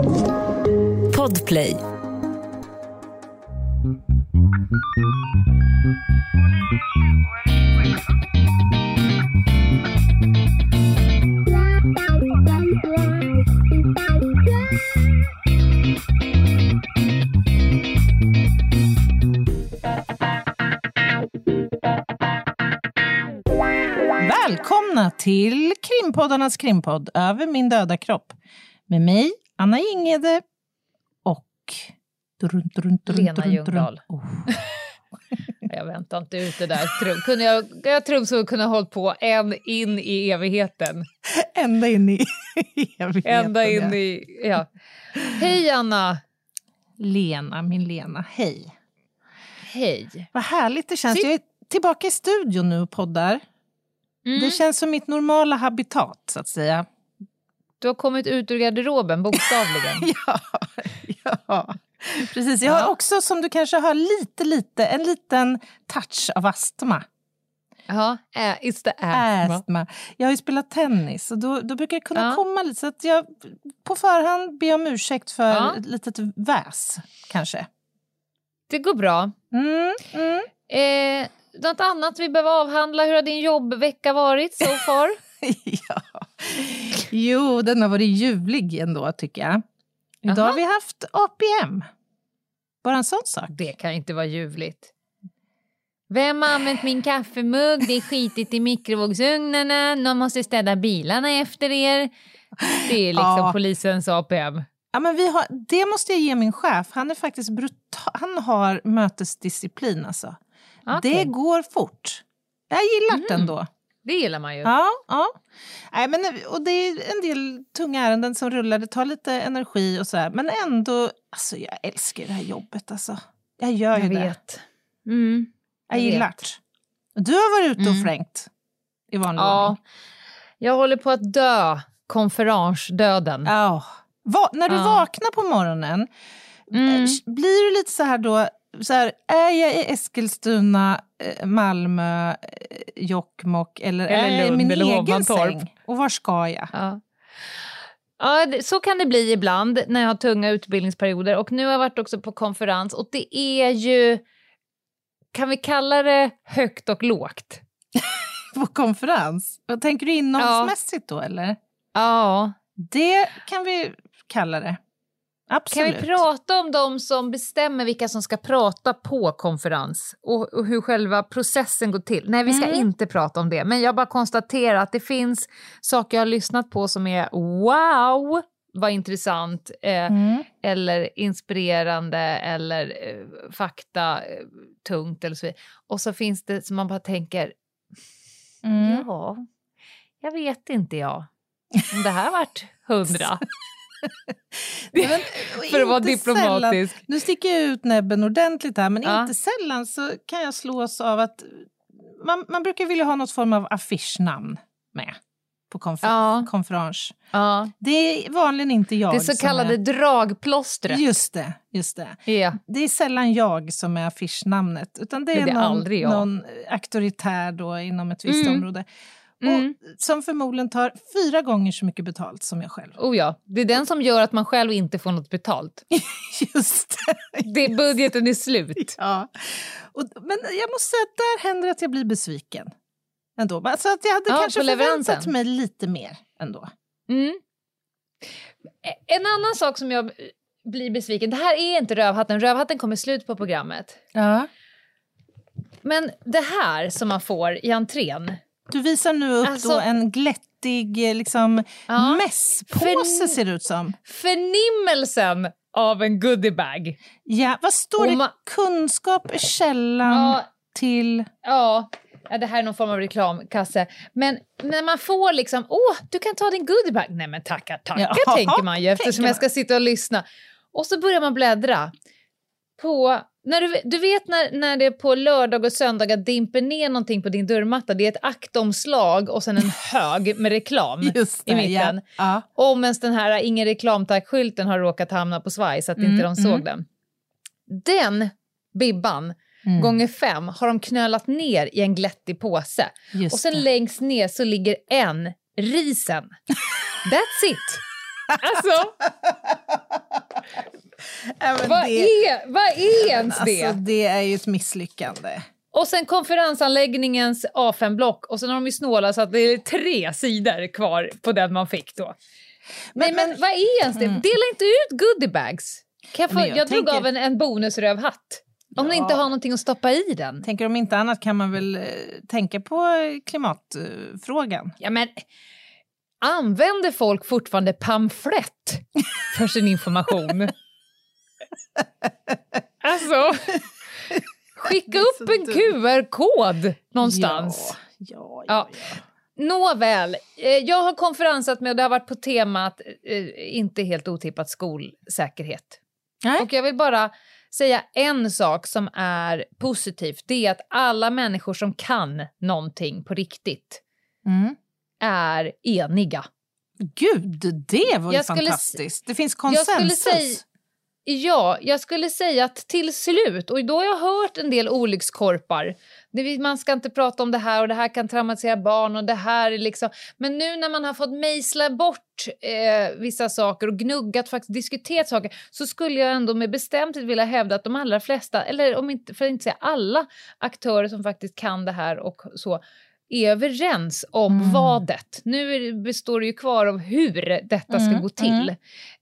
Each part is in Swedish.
Podplay. Välkomna till krimpoddarnas krimpodd Över min döda kropp. Med mig, Anna Ingede och... Drun, drun, drun, Lena. Ljungdahl. Oh. Jag väntar inte ut det där. Trum. Kunde jag, jag tror så kunde ha hållit på en in i evigheten. Ända in i evigheten. Ända in ja. i... Ja. Hej Anna! Lena, min Lena, hej. Hej. Vad härligt det känns. Sitt- Jag är tillbaka i studion nu och poddar. Mm. Det känns som mitt normala habitat, så att säga. Du har kommit ut ur garderoben, bokstavligen. Ja, ja. precis. Jag har också, som du kanske hör, lite, lite, en liten touch av astma. Ja, it's the asthma. Astma. Jag har ju spelat tennis och då, då brukar det kunna Ja. komma lite så att jag på förhand ber om ursäkt för Ja. ett litet väs, kanske. Det går bra. Mm, mm. Eh, något annat vi behöver avhandla? Hur har din jobbvecka varit so far? ja. Jo, den har varit ljuvlig ändå, tycker jag. Idag Aha. har vi haft APM. Bara en sån sak. Det kan inte vara ljuvligt. Vem har använt min kaffemugg? Det är skitigt i mikrovågsugnarna. Någon måste städa bilarna efter er. Det är liksom Ja. polisens APM. Ja, men vi har, det måste jag ge min chef. Han är faktiskt brutal. Han har mötesdisciplin alltså. Okej. Det går fort. Jag gillar Mm. det ändå. Det gillar man ju. Ja, ja. Nej, men, och det är en del tunga ärenden som rullar, det tar lite energi och så här. Men ändå, alltså jag älskar det här jobbet alltså. Jag gör ju jag det. vet. Mm. Jag jag gillar det. Du har varit ute och Mm. flängt i vanlig Ja. ordning. Jag håller på att dö. Konferensdöden. Ja. Va, när du Ja. vaknar på morgonen, Mm. blir du lite så här då, så här, är jag i Eskilstuna, eh, Malmö, eh, Jokkmokk eller, Eller är jag i Lund min egen Hovmantorp. säng? Och var ska jag? Ja. Ja, så kan det bli ibland när jag har tunga utbildningsperioder. Och nu har jag varit också på konferens och det är ju, kan vi kalla det högt och lågt? På konferens? Vad tänker du innehållsmässigt då eller? Ja. Det kan vi kalla det. Kan Absolut. vi prata om de som bestämmer vilka som ska prata på konferens och, och hur själva processen går till? Nej, vi ska Mm. inte prata om det, men jag bara konstaterar att det finns saker jag har lyssnat på som är wow, vad intressant, eh, Mm. eller inspirerande eller eh, fakta eh, tungt eller så vidare. Och så finns det som man bara tänker, Mm. ja, jag vet inte jag. Om det här vart hundra. Men, För att vara diplomatisk. Sällan, nu sticker jag ut näbben ordentligt här, men Ja. inte sällan så kan jag slås av att man, man brukar vilja ha något form av affischnamn med på konfer- Ja. konferens. Ja. Det är vanligen inte jag Det så kallade är... dragplåstret. Just det, just det. Ja. Det är sällan jag som är affischnamnet, utan det är, det är någon, någon auktoritär då inom ett visst Mm. område. Mm. Och som förmodligen tar fyra gånger så mycket betalt som jag själv. Oh ja, det är den som gör att man själv inte får något betalt. Just det. Det, budgeten är slut. Ja. Och, men jag måste säga att där händer att jag blir besviken. Ändå. Alltså att jag hade Ja, kanske förväntat mig lite mer ändå. Mm. En annan sak som jag blir besviken, det här är inte Rövhatten, Rövhatten kommer slut på programmet. Ja. Men det här som man får i entrén, Du visar nu upp Alltså- en glättig eh, liksom, Ja. mässpåse ser det ut som. förnimmelsen av en goodiebag. Ja, vad står det? Kunskap är källan Ja, till... Ja, ja, det här är någon form av reklamkasse. Men när man får liksom, åh, du kan ta din goodiebag. Nej men tackar, tackar Ja, tänker man ju eftersom jag ska sitta och lyssna. Och så börjar man bläddra på, när du, du vet när, när det på lördag och söndagar dimper ner någonting på din dörrmatta, det är ett aktomslag och sen en hög med reklam Just i mitten. Ja. Om ens den här ingen reklam tack-skylten har råkat hamna på svaj så att Mm, inte de såg mm. den. Den bibban Mm. gånger fem har de knölat ner i en glättig påse. Just och sen det. längst ner så ligger en risen. That's it! Alltså, Ja, Vad det, är, vad är ens det? alltså, det är ju ett misslyckande. Och sen konferensanläggningens A5-block och sen har de ju snålat så att det är tre sidor kvar på den man fick då. Nej men vad är ens det? Dela inte ut goodiebags. Kan jag, få, Men jag, jag drog tänker- av en, en bonusrövhatt. Om ni Ja. inte har någonting att stoppa i den. Tänker om inte annat kan man väl eh, tänka på eh, klimatfrågan. Ja men använder folk fortfarande pamflett för sin information? alltså, skicka upp en. QR-kod någonstans. Ja, ja, Ja. ja. Nåväl, eh, jag har konferensat med och det har varit på temat eh, inte helt otippat skolsäkerhet. Nej. Och jag vill bara säga en sak som är positivt. Det är att alla människor som kan någonting på riktigt Mm. är eniga. Gud, det var ju Jag skulle fantastiskt. Det finns Jag skulle konsensus. säga- Ja, jag skulle säga att till slut, och då har jag hört en del olyckskorpar, man ska inte prata om det här och det här kan traumatisera barn och det här är liksom... Men nu när man har fått mejsla bort eh, vissa saker och gnuggat, faktiskt diskuterat saker, så skulle jag ändå med bestämdhet vilja hävda att de allra flesta, eller om inte, för att inte säga alla aktörer som faktiskt kan det här och så, är överens om Mm. vadet. Nu består det ju kvar av hur detta ska Mm, gå till.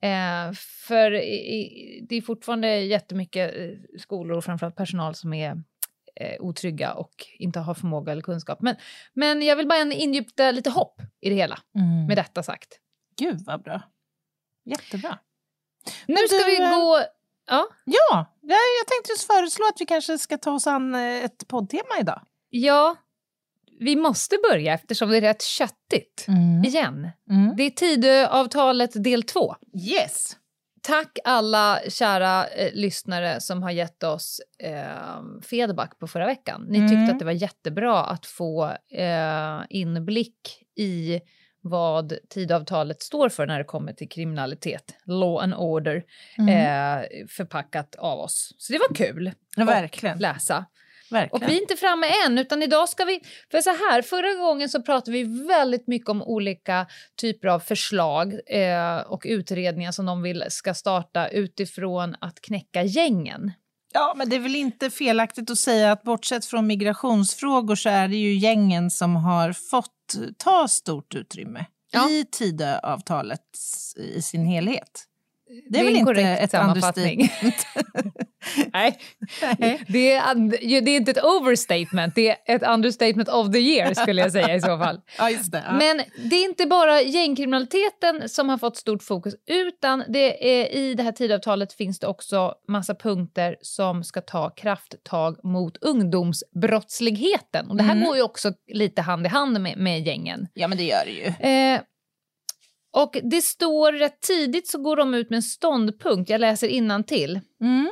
Eh, för i, det är fortfarande jättemycket eh, skolor och framförallt personal som är eh, otrygga och inte har förmåga eller kunskap. Men, men jag vill bara ingjuta lite hopp i det hela, Mm. med detta sagt. Gud vad bra. Jättebra. Nu Men ska du, vi eh, gå... Ja, Ja, jag, jag tänkte just föreslå att vi kanske ska ta oss an eh, ett poddtema idag. ja, vi måste börja eftersom det är rätt köttigt. Igen. Mm. Det är Tidöavtalet del två. Yes. Tack alla kära eh, lyssnare som har gett oss eh, feedback på förra veckan. Ni tyckte Mm. att det var jättebra att få eh, inblick i vad tidavtalet står för när det kommer till kriminalitet, law and order, Mm. eh, förpackat av oss. Så det var kul ja, verkligen. läsa. Verkligen. Och vi är inte framme än, utan idag ska vi... För så här, förra gången så pratade vi väldigt mycket om olika typer av förslag eh, och utredningar som de vill ska starta utifrån att knäcka gängen. Ja, men det är väl inte felaktigt att säga att bortsett från migrationsfrågor så är det ju gängen som har fått ta stort utrymme Ja. i Tidöavtalet i sin helhet. Det är, en väl inte ett understatement? Nej, Nej. det är, det är inte ett overstatement, det är ett understatement of the year skulle jag säga i så fall. Ja, det. Ja. Men det är inte bara gängkriminaliteten som har fått stort fokus utan det är, i det här tidavtalet finns det också massa punkter som ska ta krafttag mot ungdomsbrottsligheten. Och det här Mm. går ju också lite hand i hand med, med gängen. ja, men det gör det ju. Eh, och det står rätt tidigt så går de ut med en ståndpunkt, jag läser innantill. Mm.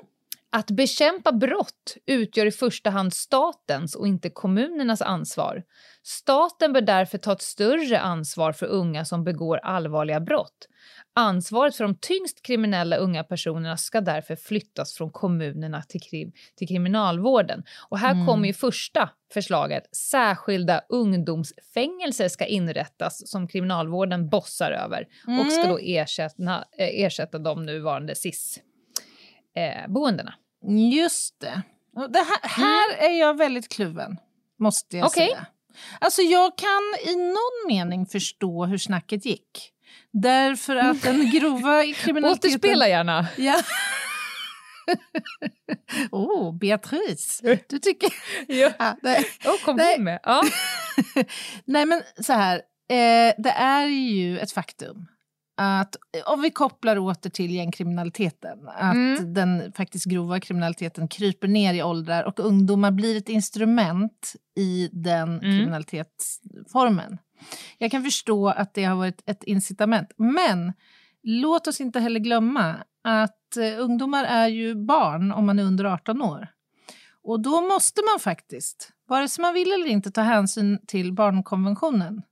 Att bekämpa brott utgör i första hand statens och inte kommunernas ansvar. Staten bör därför ta ett större ansvar för unga som begår allvarliga brott. Ansvaret för de tyngst kriminella unga personerna ska därför flyttas från kommunerna till, krim till kriminalvården. Och här Mm. kommer ju första förslaget. Särskilda ungdomsfängelser ska inrättas som kriminalvården bossar över och ska Mm. då ersätta, eh, ersätta de nuvarande SIS-boendena. Just det. Det här, här är jag väldigt kluven, måste jag Mm. Okej. säga. Alltså jag kan i någon mening förstå hur snacket gick. Därför att den grova kriminaliteten... Återspela gärna. Ja. oh, Beatrice. Du tycker... Ja. Ja, nej. Oh, kom Nej. hon med? Ja. nej, men så här. Eh, det är ju ett faktum att om vi kopplar åter till gängkriminaliteten, att Mm. den faktiskt grova kriminaliteten kryper ner i åldrar och ungdomar blir ett instrument i den Mm. kriminalitetsformen. Jag kan förstå att det har varit ett incitament, men låt oss inte heller glömma att eh, ungdomar är ju barn om man är under 18 år. Och då måste man faktiskt, vare sig man vill eller inte, ta hänsyn till barnkonventionen.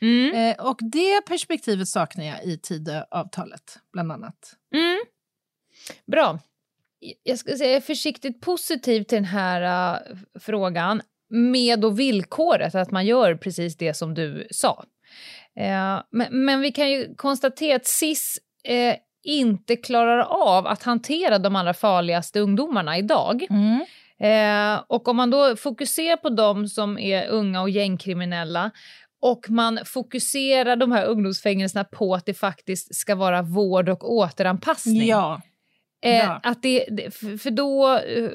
Mm. Eh, och det perspektivet saknar jag i Tidöavtalet, bland annat. Mm. Bra. Jag ska säga jag är försiktigt positiv till den här uh, frågan med då villkoret att man gör precis det som du sa. Eh, men, men vi kan ju konstatera att SIS eh, inte klarar av att hantera de allra farligaste ungdomarna idag. Mm. Eh, och om man då fokuserar på de som är unga och gängkriminella och man fokuserar de här ungdomsfängelserna på att det faktiskt ska vara vård och återanpassning. Ja. Eh, Ja. att det, för då, eh,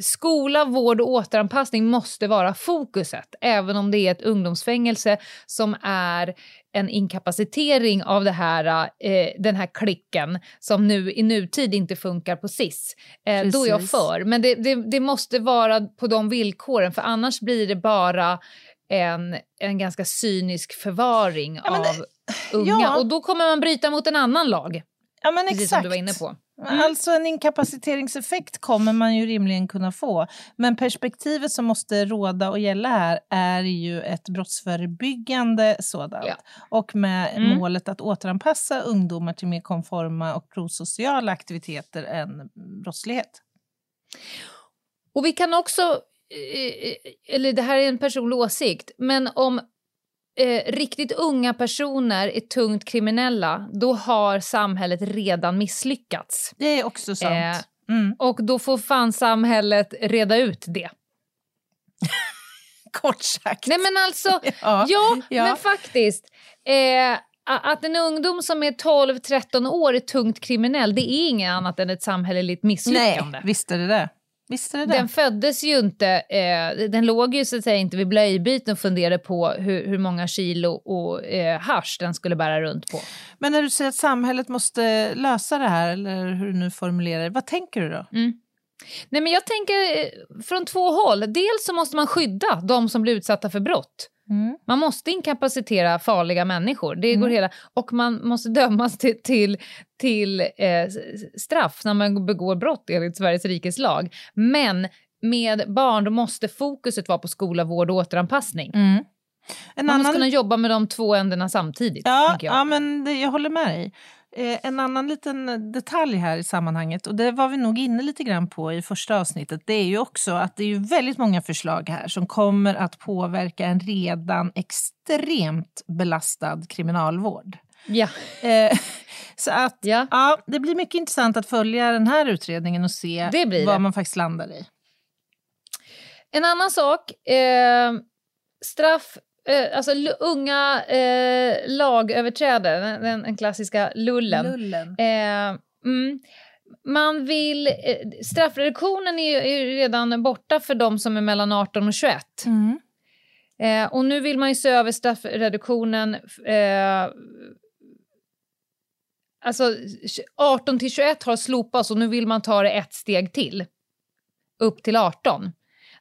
skola, vård och återanpassning måste vara fokuset, även om det är ett ungdomsfängelse som är en inkapacitering av det här, eh, den här klicken som nu i nutid inte funkar på SIS. Eh, då är jag för, men det, det, det måste vara på de villkoren, för annars blir det bara en, en ganska cynisk förvaring Ja, men av unga. ja. Och då kommer man bryta mot en annan lag, ja, men precis exakt. som du var inne på. Men Alltså en inkapaciteringseffekt kommer man ju rimligen kunna få. Men perspektivet som måste råda och gälla här är ju ett brottsförebyggande sådant. Ja. Och med Mm. målet att återanpassa ungdomar till mer konforma och prosociala aktiviteter än brottslighet. Och vi kan också, eller det här är en personlig åsikt, men om eh, riktigt unga personer är tungt kriminella, då har samhället redan misslyckats. Det är också sant. Eh, Mm. Och då får fan samhället reda ut det. Kort sagt. Nej men alltså, ja. ja, Ja. men faktiskt. Eh, att en ungdom som är 12-13 år är tungt kriminell, det är inget annat än ett samhälleligt misslyckande. Nej, visst är det det. Visst är det. Den föddes ju inte, eh, den låg ju så att säga inte vid blöjbyten och funderade på hur, hur många kilo och eh, hasch den skulle bära runt på. Men när du säger att samhället måste lösa det här, eller hur du nu formulerar det, vad tänker du då? Nej men jag tänker eh, från två håll. Dels så måste man skydda de som blir utsatta för brott. Mm. Man måste inkapacitera farliga människor. Det går hela, och man måste dömas till, till, till eh, straff när man begår brott enligt Sveriges rikes lag. Men med barn då måste fokuset vara på skola, vård och återanpassning. Mm. En Man måste annan... kunna jobba med de två ändarna samtidigt. Ja, jag. ja men det, jag håller med dig. Eh, en annan liten detalj här i sammanhanget, och det var vi nog inne lite grann på i första avsnittet, det är ju också att det är ju väldigt många förslag här som kommer att påverka en redan extremt belastad kriminalvård. Ja. Eh, så att Ja. ja, det blir mycket intressant att följa den här utredningen och se vad man faktiskt landar i. En annan sak, eh, straff, eh, alltså unga eh, lagöverträdare, den, den, klassiska lullen. Lullen. Eh, mm, man vill, eh, straffreduktionen är ju redan borta för de som är mellan 18 och 21. Mm. Eh, och nu vill man ju se över straffreduktionen eh, Alltså 18 till 21 har slopats och nu vill man ta det ett steg till. Upp till 18.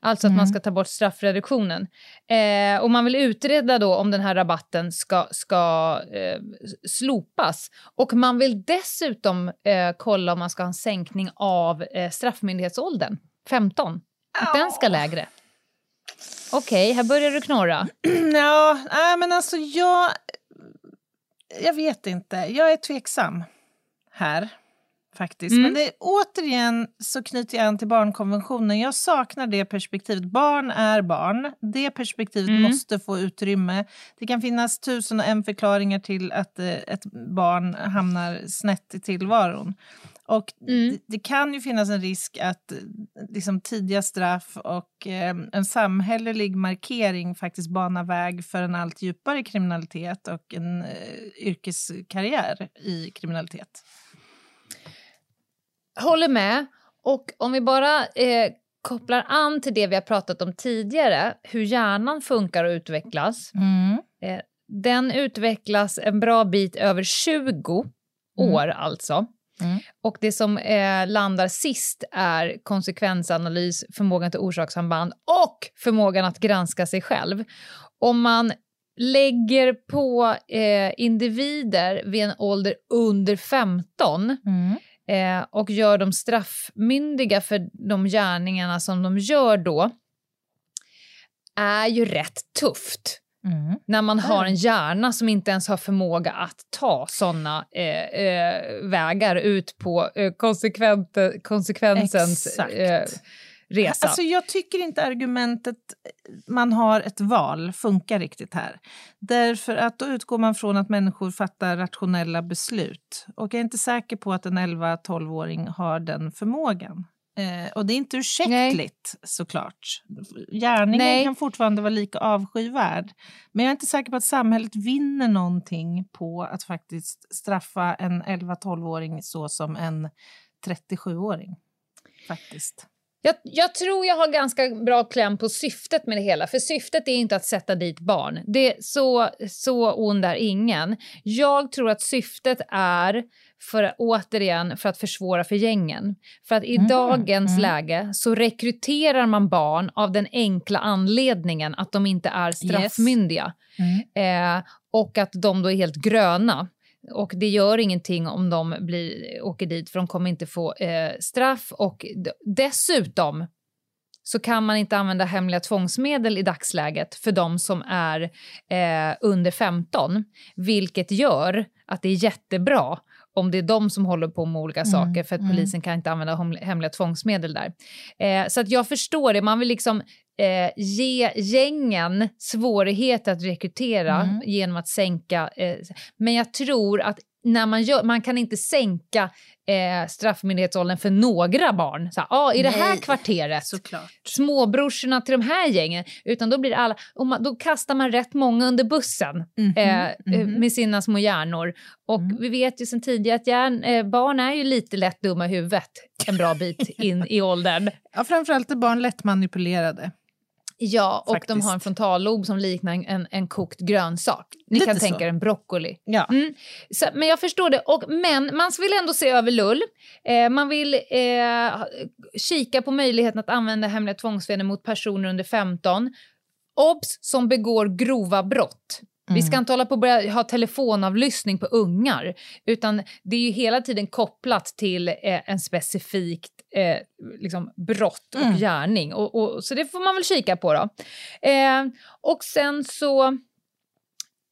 Alltså att Mm. man ska ta bort straffreduktionen. Eh, och man vill utreda då om den här rabatten ska, ska eh, slopas. Och man vill dessutom eh, kolla om man ska ha en sänkning av eh, straffmyndighetsåldern. 15. Att den ska lägre. Okej, här börjar du knorra. Ja, nej, men alltså jag... Jag vet inte. Jag är tveksam här, faktiskt. Mm. Men det, återigen så knyter jag an till barnkonventionen. Jag saknar det perspektivet. Barn är barn. Det perspektivet Mm. måste få utrymme. Det kan finnas tusen och en förklaringar till att eh, ett barn hamnar snett i tillvaron. Och Mm. det, det kan ju finnas en risk att eh, liksom, tidiga straff och eh, en samhällelig markering faktiskt banar väg för en allt djupare kriminalitet och en eh, yrkeskarriär i kriminalitet. Håller med. Och om vi bara eh, kopplar an till det vi har pratat om tidigare, hur hjärnan funkar och utvecklas. Eh, den utvecklas en bra bit över 20 år alltså. Mm. Och det som eh, landar sist är konsekvensanalys, förmågan till orsakssamband och förmågan att granska sig själv. Om man lägger på eh, individer vid en ålder under 15 Mm. Eh, och gör dem straffmyndiga för de gärningarna som de gör då är ju rätt tufft. Mm. när man har en hjärna som inte ens har förmåga att ta såna eh, eh, vägar ut på eh, konsekvensens eh, resa. Alltså jag tycker inte argumentet man har ett val funkar riktigt här. Därför att då utgår man från att människor fattar rationella beslut. Och jag är inte säker på att en 11-12-åring har den förmågan. Eh, och det är inte ursäktligt såklart. Gärningen Nej. kan fortfarande vara lika avskyvärd. Men jag är inte säker på att samhället vinner någonting på att faktiskt straffa en 11-12-åring så som en 37-åring. Faktiskt. Jag, jag tror jag har ganska bra kläm på syftet med det hela. För syftet är inte att sätta dit barn. Det, så, så ond är ingen. Jag tror att syftet är, för, återigen, för att försvåra för gängen. För att i Mm, dagens mm. läge så rekryterar man barn av den enkla anledningen att de inte är straffmyndiga. Eh, och att de då är helt gröna. Och det gör ingenting om de blir, åker dit för de kommer inte få eh, straff. Och dessutom så kan man inte använda hemliga tvångsmedel i dagsläget för de som är eh, under 15. Vilket gör att det är jättebra om det är de som håller på med olika Mm, saker för att mm. polisen kan inte använda heml- hemliga tvångsmedel där. Eh, så att jag förstår det, man vill liksom eh, ge gängen svårighet att rekrytera Mm. genom att sänka... Eh, men jag tror att när man, gör, man kan inte sänka eh, straffmyndighetsåldern för några barn. Så här, ah, I det här Nej. kvarteret, Såklart. småbrorsorna till de här gängen. Utan då blir alla, och man, då kastar man rätt många under bussen Mhm, eh, eh, mhm. med sina små hjärnor. Och Mm. vi vet ju sedan tidigare att hjärn, eh, barn är ju lite lätt dumma i huvudet en bra bit in i åldern. Ja, framförallt är barn lätt manipulerade. Ja, och de har en frontallob som liknar en, en, kokt grönsak. Ni Lite kan tänka er en broccoli. Ja. Mm. Så, men jag förstår det. Och, men man vill ändå se över lull. Eh, man vill eh, kika på möjligheten att använda hemliga tvångsmedel mot personer under 15. Obs! Som begår grova brott. Vi ska Mm. inte hålla på börja ha telefonavlyssning på ungar. Utan det är ju hela tiden kopplat till eh, en specifik eh, liksom brott och Mm. gärning. Och, och, så det får man väl kika på då. Eh, och sen så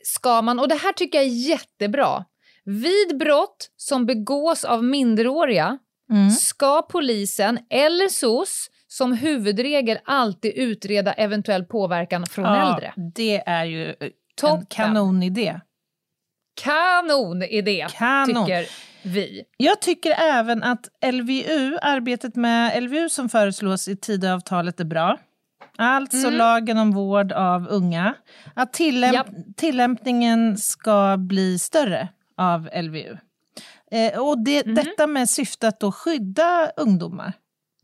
ska man, och det här tycker jag är jättebra. Vid brott som begås av minderåriga Mm. ska polisen eller SOS som huvudregel alltid utreda eventuell påverkan från äldre. Det är ju eh, Toppen. kanonidé. Kanonidé, Kanon. tycker vi. Jag tycker även att LVU, arbetet med LVU som föreslås i Tidöavtalet är bra. Alltså Mm. lagen om vård av unga. Att tillämp- Japp. tillämpningen ska bli större av LVU. Eh, och det, Mhm. Detta med syfte att då skydda ungdomar.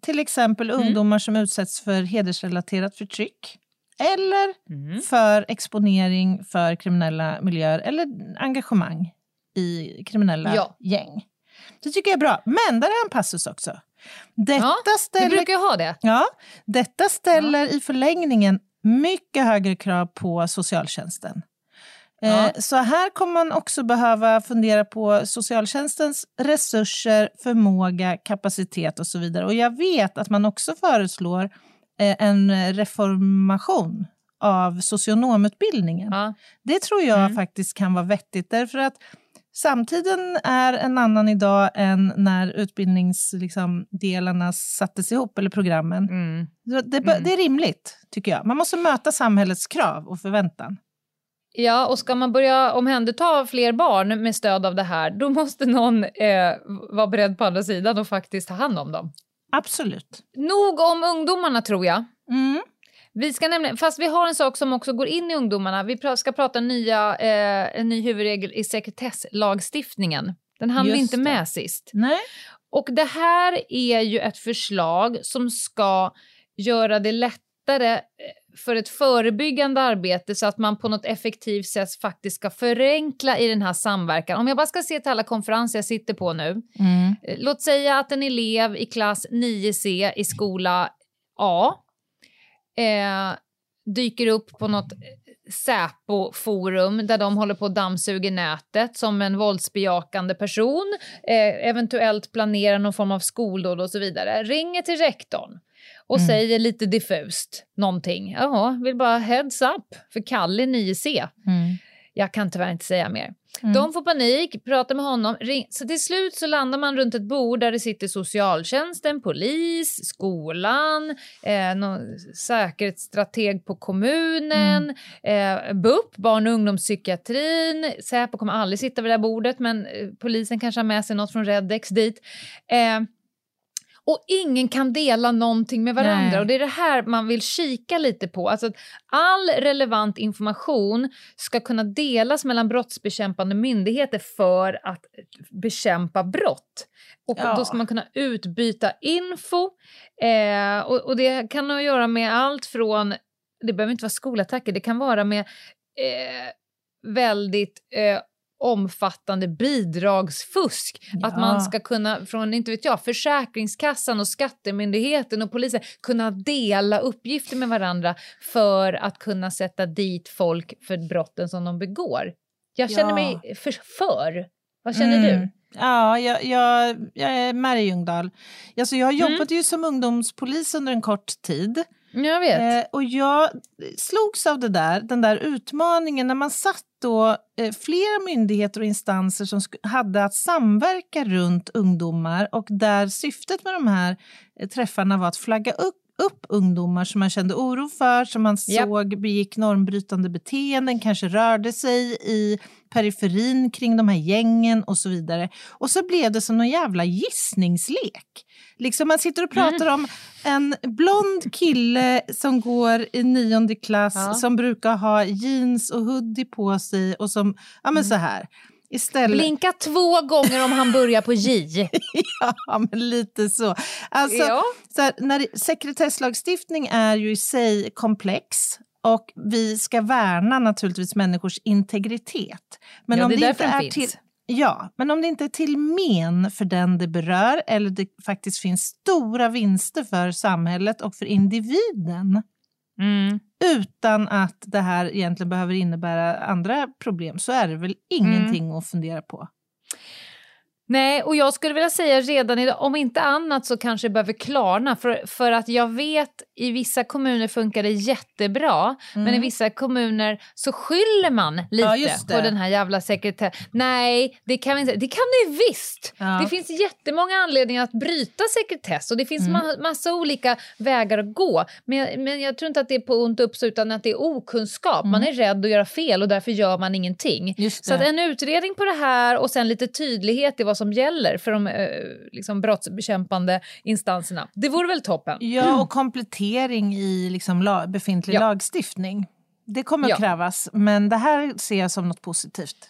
Till exempel Mm. ungdomar som utsätts för hedersrelaterat förtryck. Eller Mm. för exponering för kriminella miljöer eller engagemang i kriminella Ja. gäng. Det tycker jag är bra. Men där är en passus också. Detta Ja, Vi ställer, brukar ju ha det. ja, detta ställer i förlängningen mycket högre krav på socialtjänsten. Ja. Eh, Så här kommer man också behöva fundera på socialtjänstens resurser, förmåga, kapacitet och så vidare. Och jag vet att man också föreslår en reformation av socionomutbildningen. Ja. Det tror jag Mm. faktiskt kan vara vettigt därför att samtiden är en annan idag än när utbildningsdelarna liksom, sattes ihop, eller programmen. Mm. Det, Mm. det är rimligt, tycker jag. Man måste möta samhällets krav och förväntan. Ja, och ska man börja omhänderta fler barn med stöd av det här, då måste någon eh, vara beredd på andra sidan och faktiskt ta hand om dem. Absolut. Nog om ungdomarna tror jag. Mm. Vi ska nämligen, fast vi har en sak som också går in i ungdomarna. Vi ska prata nya, eh, en ny huvudregel i sekretesslagstiftningen. Den hann vi inte det. med sist. Nej. Och det här är ju ett förslag som ska göra det lättare eh, för ett förebyggande arbete så att man på något effektivt sätt faktiskt ska förenkla i den här samverkan. Om jag bara ska se till alla konferenser jag sitter på nu. Mm. Eh, Låt säga att en elev i klass 9C i skola A eh, dyker upp på något eh, Säpo-forum där de håller på att dammsuga nätet som en våldsbejakande person, eh, eventuellt planerar någon form av skoldåd och så vidare. Ringer till rektorn och Mm. säger lite diffust någonting. Ja, vill bara heads up för Kalle 9C. Mm. Jag kan tyvärr inte säga mer. Mm. De får panik, pratar med honom. Ring. Så till slut så landar man runt ett bord där det sitter socialtjänsten, polis, skolan, eh, någon säkerhetsstrateg på kommunen, eh, BUP, barn och ungdomspsykiatrin. Säpo kommer aldrig sitta vid det bordet men eh, polisen kanske har med sig något från Redex dit. Eh, och ingen kan dela någonting med varandra. Nej. Och det är det här man vill kika lite på. Alltså att all relevant information ska kunna delas mellan brottsbekämpande myndigheter för att bekämpa brott. Och Ja. då ska man kunna utbyta info. Eh, och, och det kan ha att göra med allt från, det behöver inte vara skolattacker, det kan vara med eh, väldigt eh, omfattande bidragsfusk. Att Ja. man ska kunna från, inte vet jag, Försäkringskassan och Skattemyndigheten och polisen kunna dela uppgifter med varandra för att kunna sätta dit folk för brotten som de begår. Jag känner Ja. mig för. för. Vad känner Mm. du? Ja, jag, jag, jag är i Ljungdahl. Alltså, jag Mm. jobbade ju som ungdomspolis under en kort tid. Jag vet. Eh, och jag slogs av det där, den där utmaningen när man satt då eh, flera myndigheter och instanser som hade att samverka runt ungdomar och där syftet med de här eh, träffarna var att flagga upp upp ungdomar som man kände oro för, som man Japp. såg begick normbrytande beteenden, kanske rörde sig i periferin kring de här gängen och så vidare. Och så blev det som någon jävla gissningslek. Liksom man sitter och pratar om en blond kille som går i nionde klass Ja. som brukar ha jeans och hoodie på sig och som, ja men så här. Istället, Blinka två gånger om han börjar på J. ja men lite så. Alltså, ja. så här, när det, sekretesslagstiftning är ju i sig komplex och vi ska värna naturligtvis människors integritet. Men Ja, om det det inte är finns. till, Ja, men om det inte är till men för den det berör eller det faktiskt finns stora vinster för samhället och för individen Mm. utan att det här egentligen behöver innebära andra problem så är det väl ingenting att fundera på. Nej, och jag skulle vilja säga redan idag, om inte annat så kanske det behöver klarna. För, för att jag vet i vissa kommuner funkar det jättebra, men i Mm. vissa kommuner så skyller man lite Ja, på den här jävla sekretess. Nej, det kan vi inte. Det kan det visst! Ja. Det finns jättemånga anledningar att bryta sekretess och det finns Mm. ma- massa olika vägar att gå. Men men jag tror inte att det är på ont uppsåt utan att det är okunskap. Man är rädd att göra fel och därför gör man ingenting. Så en utredning på det här och sen lite tydlighet i vad som gäller för de eh, liksom brottsbekämpande instanserna. Det vore väl toppen? Ja, och komplettering i liksom la, befintlig Ja. lagstiftning. Det kommer Ja. att krävas, men det här ser jag som något positivt.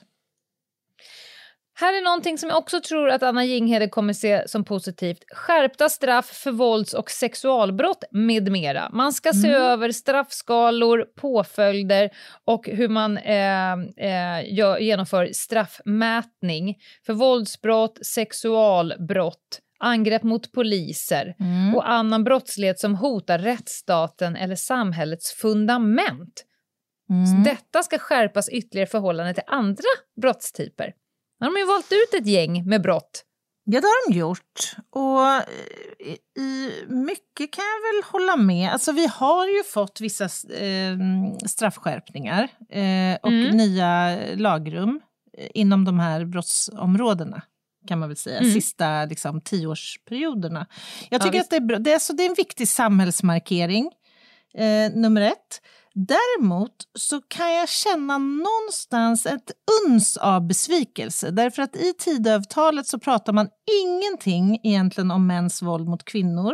Här är någonting som jag också tror att Anna Jinghede kommer se som positivt. Skärpta straff för vålds och sexualbrott med mera. Man ska se Mm. över straffskalor, påföljder och hur man eh, eh, genomför straffmätning för våldsbrott, sexualbrott, angrepp mot poliser Mm. och annan brottslighet som hotar rättsstaten eller samhällets fundament. Mm. Detta ska skärpas ytterligare i förhållande till andra brottstyper. Nu har de ju valt ut ett gäng med brott. Ja, det har de gjort. Och eh, i- mycket kan jag väl hålla med. Alltså, vi har ju fått vissa eh, straffskärpningar eh, och Mm. nya lagrum eh, inom de här brottsområdena kan man väl säga, Mm. sista liksom, tioårsperioderna. Jag Ja, tycker visst. att det är, bra. Det, är, så det är en viktig samhällsmarkering, eh, nummer ett. Däremot så kan jag känna någonstans ett uns av besvikelse. Därför att i Tidöavtalet så pratar man ingenting egentligen om mäns våld mot kvinnor.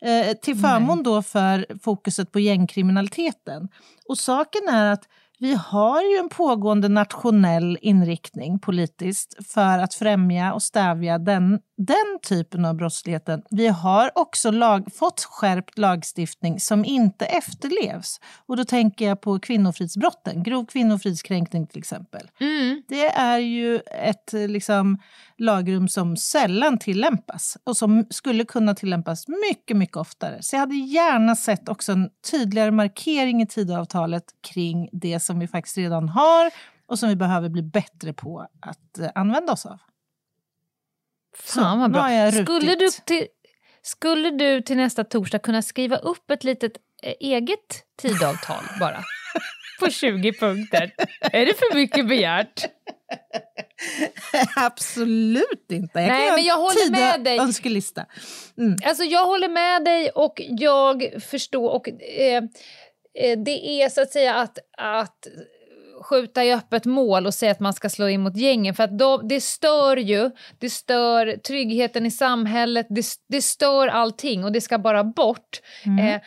Eh, till förmån då för fokuset på gängkriminaliteten. Och saken är att vi har ju en pågående nationell inriktning politiskt för att främja och stävja den, den typen av brottsligheten. Vi har också lag, fått skärpt lagstiftning som inte efterlevs. Och då tänker jag på kvinnofridsbrotten, grov kvinnofridskränkning till exempel. Det är ju ett liksom, lagrum som sällan tillämpas och som skulle kunna tillämpas mycket, mycket oftare. Så jag hade gärna sett också en tydligare markering i Tidöavtalet kring det som vi faktiskt redan har och som vi behöver bli bättre på att eh, använda oss av. Fan vad bra. Skulle du, till, skulle du till nästa torsdag kunna skriva upp ett litet eh, eget tidavtal bara? på 20 punkter. Är det för mycket begärt? Absolut inte. Jag Nej, men jag håller med dig. önskelista. Alltså jag håller med dig och jag förstår och eh, det är så att säga att, att skjuta i öppet mål och säga att man ska slå in mot gängen för att då, det stör ju, det stör tryggheten i samhället, det, det stör allting och det ska bara bort. Mm. Eh,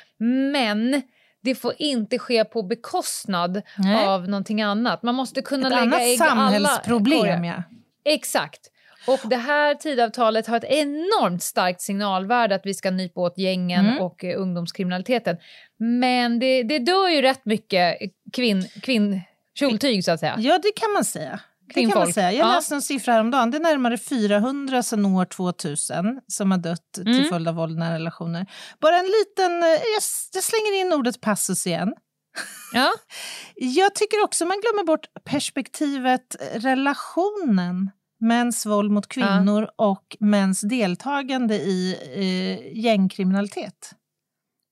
men det får inte ske på bekostnad Nej. av någonting annat. Man måste kunna Ett lägga ägg alla samhällsproblem, korgar. ja. Exakt. Och det här tidavtalet har ett enormt starkt signalvärde att vi ska nypa åt gängen Mm. och eh, ungdomskriminaliteten. Men det, det dör ju rätt mycket kvinn, kvinn, kjoltyg så att säga. Ja, det kan man säga. Det kan man säga. Jag Ja. läste en siffra häromdagen. Det är närmare 400 sedan år 2000 som har dött till Mm. följd av våld i nära relationer. Bara en liten... eh, Jag, jag slänger in ordet passus igen. Ja. Jag tycker också man glömmer bort perspektivet eh, relationen mäns våld mot kvinnor och mäns deltagande i eh, gängkriminalitet.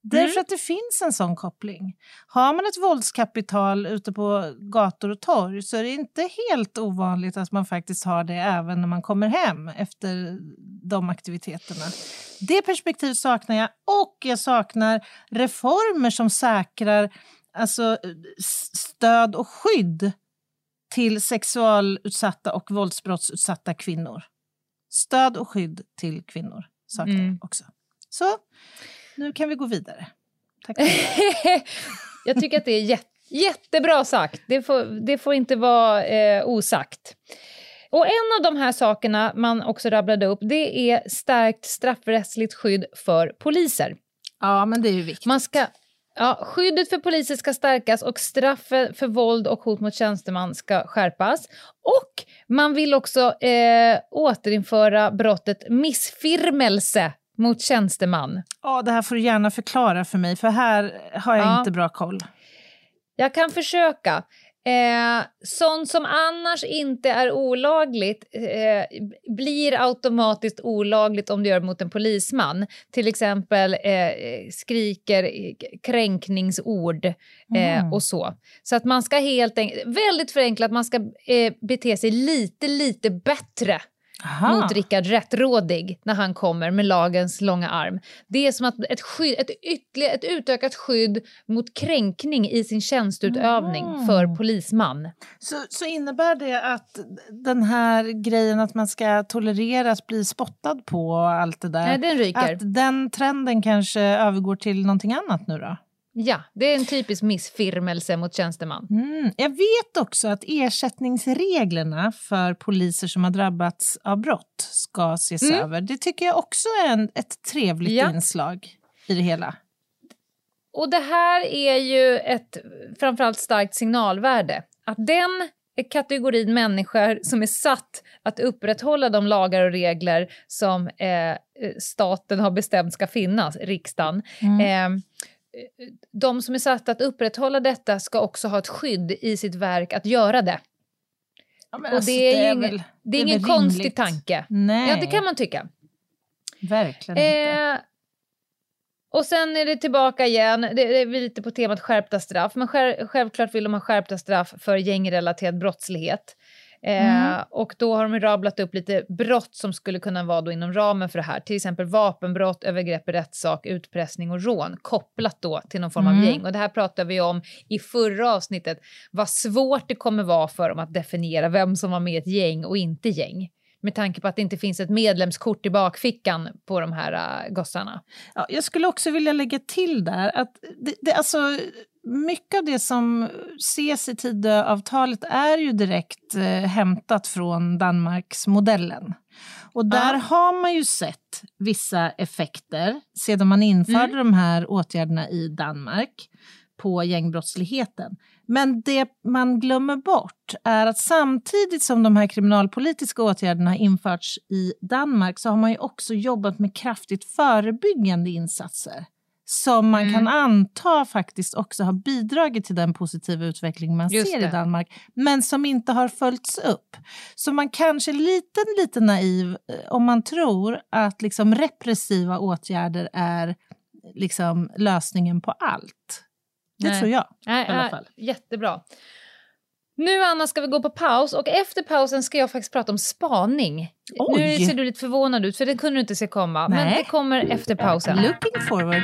Därför Mm. att det finns en sån koppling. Har man ett våldskapital ute på gator och torg så är det inte helt ovanligt att man faktiskt har det även när man kommer hem efter de aktiviteterna. Det perspektivet saknar jag och jag saknar reformer som säkrar alltså, stöd och skydd till sexualutsatta och våldsbrottsutsatta kvinnor. Stöd och skydd till kvinnor saknar Mm. också. Så, nu kan vi gå vidare. Tack. Jag tycker att det är jätte, jättebra sagt. Det får, det får inte vara eh, osagt. Och en av de här sakerna man också rabblade upp det är stärkt straffrättsligt skydd för poliser. Ja, men det är ju viktigt. Man ska, ja, skyddet för poliser ska stärkas och straffet för våld och hot mot tjänsteman ska skärpas. Och man vill också eh, återinföra brottet missfirmelse mot tjänsteman. Ja, det här får du gärna förklara för mig, för här har jag Ja. inte bra koll. Jag kan försöka. Eh, sånt som annars inte är olagligt eh, blir automatiskt olagligt om du gör det mot en polisman. Till exempel eh, skriker kränkningsord Mm. och så. Så att man ska helt enkelt, väldigt förenklat, man ska eh, bete sig lite, lite bättre Aha. mot Rickard Rättrådig när han kommer med lagens långa arm. Det är som att ett, skydd, ett, ytterligare, ett utökat skydd mot kränkning i sin tjänstutövning Mm. för polisman. Så, så innebär det att den här grejen att man ska tolerera att bli spottad på och allt det där, Nej, den ryker. att den trenden kanske övergår till någonting annat nu då? Ja, det är en typisk missfirmelse mot tjänsteman. Mm. Jag vet också att ersättningsreglerna för poliser som har drabbats av brott ska ses Mm. över. Det tycker jag också är en, ett trevligt Ja. inslag i det hela. Och det här är ju ett framförallt starkt signalvärde. Att den kategorin människor som är satt att upprätthålla de lagar och regler som eh, staten har bestämt ska finnas, riksdagen, Mm. eh, de som är satta att upprätthålla detta ska också ha ett skydd i sitt verk att göra det. Ja, och alltså, det är ju ingen- väl- Det är, ingen konstig tanke. Nej, Ja, det kan man tycka. verkligen inte. Eh, och sen är det tillbaka igen, det, det är lite på temat skärpta straff, men själv, självklart vill de ha skärpta straff för gängrelaterad brottslighet. Eh, Mm. Och då har de rabblat upp lite brott som skulle kunna vara då inom ramen för det här. Till exempel vapenbrott, övergrepp i rättssak, utpressning och rån kopplat då till någon form av Mm. gäng. Och det här pratade vi om i förra avsnittet, vad svårt det kommer vara för dem att definiera vem som var med i ett gäng och inte gäng. Med tanke på att det inte finns ett medlemskort i bakfickan på de här uh, gossarna. Ja, jag skulle också vilja lägga till där att det, det, alltså, mycket av det som ses i Tidöavtalet är ju direkt eh, hämtat från Danmarksmodellen. Och där Ja. har man ju sett vissa effekter sedan man införde Mm. de här åtgärderna i Danmark på gängbrottsligheten. Men det man glömmer bort är att samtidigt som de här kriminalpolitiska åtgärderna har införts i Danmark så har man ju också jobbat med kraftigt förebyggande insatser som man Mm. kan anta faktiskt också har bidragit till den positiva utveckling man Just ser det. i Danmark, men som inte har följts upp. Så man kanske är lite, lite naiv eh, om man tror att liksom repressiva åtgärder är liksom lösningen på allt. Det Nej. tror jag Nej, i alla nej, fall. Jättebra. Nu Anna ska vi gå på paus och efter pausen ska jag faktiskt prata om spaning. Oj. Nu ser du lite förvånad ut för det kunde du inte se komma. Men Nej. det kommer efter pausen. Looking forward.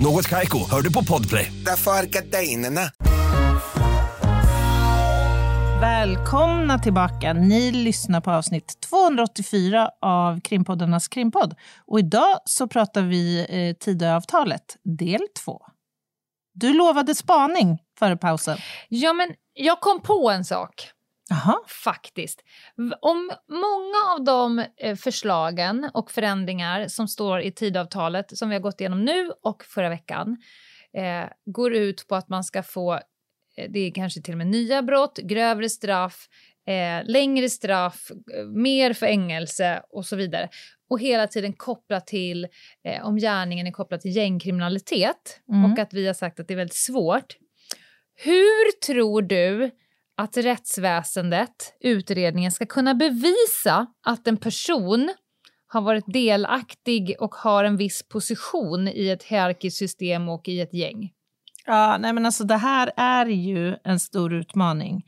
Något Kaiko, hör du på Podplay. Därför är gardinerna. Välkomna tillbaka. Ni lyssnar på avsnitt 284 av Krimpoddarnas krimpodd. Och idag så pratar vi eh, Tidöavtalet, del 2. Du lovade spaning före pausen. Ja, men jag kom på en sak. Jaha. Faktiskt. Om många av de eh, förslagen och förändringar som står i tidavtalet som vi har gått igenom nu och förra veckan eh, går ut på att man ska få, eh, det är kanske till och med nya brott, grövre straff, eh, längre straff, eh, mer fängelse och så vidare. Och hela tiden kopplat till, eh, om gärningen är kopplad till gängkriminalitet Mm. och att vi har sagt att det är väldigt svårt. Hur tror du att rättsväsendet, utredningen, ska kunna bevisa att en person har varit delaktig och har en viss position i ett hierarkiskt system och i ett gäng? Ja, nej men alltså det här är ju en stor utmaning.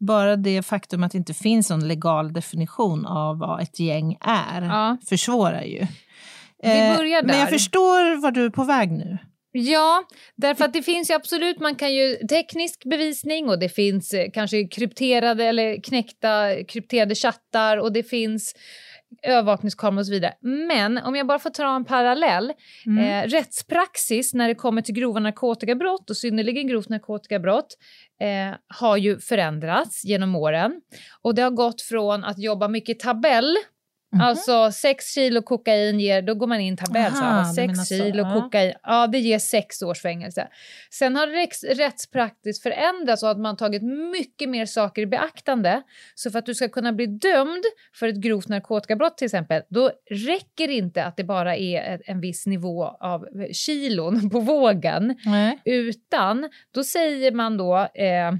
Bara det faktum att det inte finns någon legal definition av vad ett gäng är Ja. försvårar ju. Vi Eh, börjar Men jag där. förstår var du är på väg nu. Ja, därför att det finns ju absolut, man kan ju teknisk bevisning och det finns eh, kanske krypterade eller knäckta krypterade chattar och det finns övervakningskameror och så vidare. Men om jag bara får dra en parallell, eh, rättspraxis när det kommer till grova narkotikabrott och synnerligen grovt narkotikabrott eh, har ju förändrats genom åren och det har gått från att jobba mycket tabell Alltså sex kilo kokain ger, då går man in tabell. så, Aha, ja, du sex menar så, kilo ja. kokain, ja det ger sex års fängelse. Sen har rätts, rättspraktiskt förändrats och att man tagit mycket mer saker i beaktande. Så för att du ska kunna bli dömd för ett grovt narkotikabrott till exempel, då räcker det inte att det bara är en viss nivå av kilon på vågen. Nej. Utan då säger man då eh,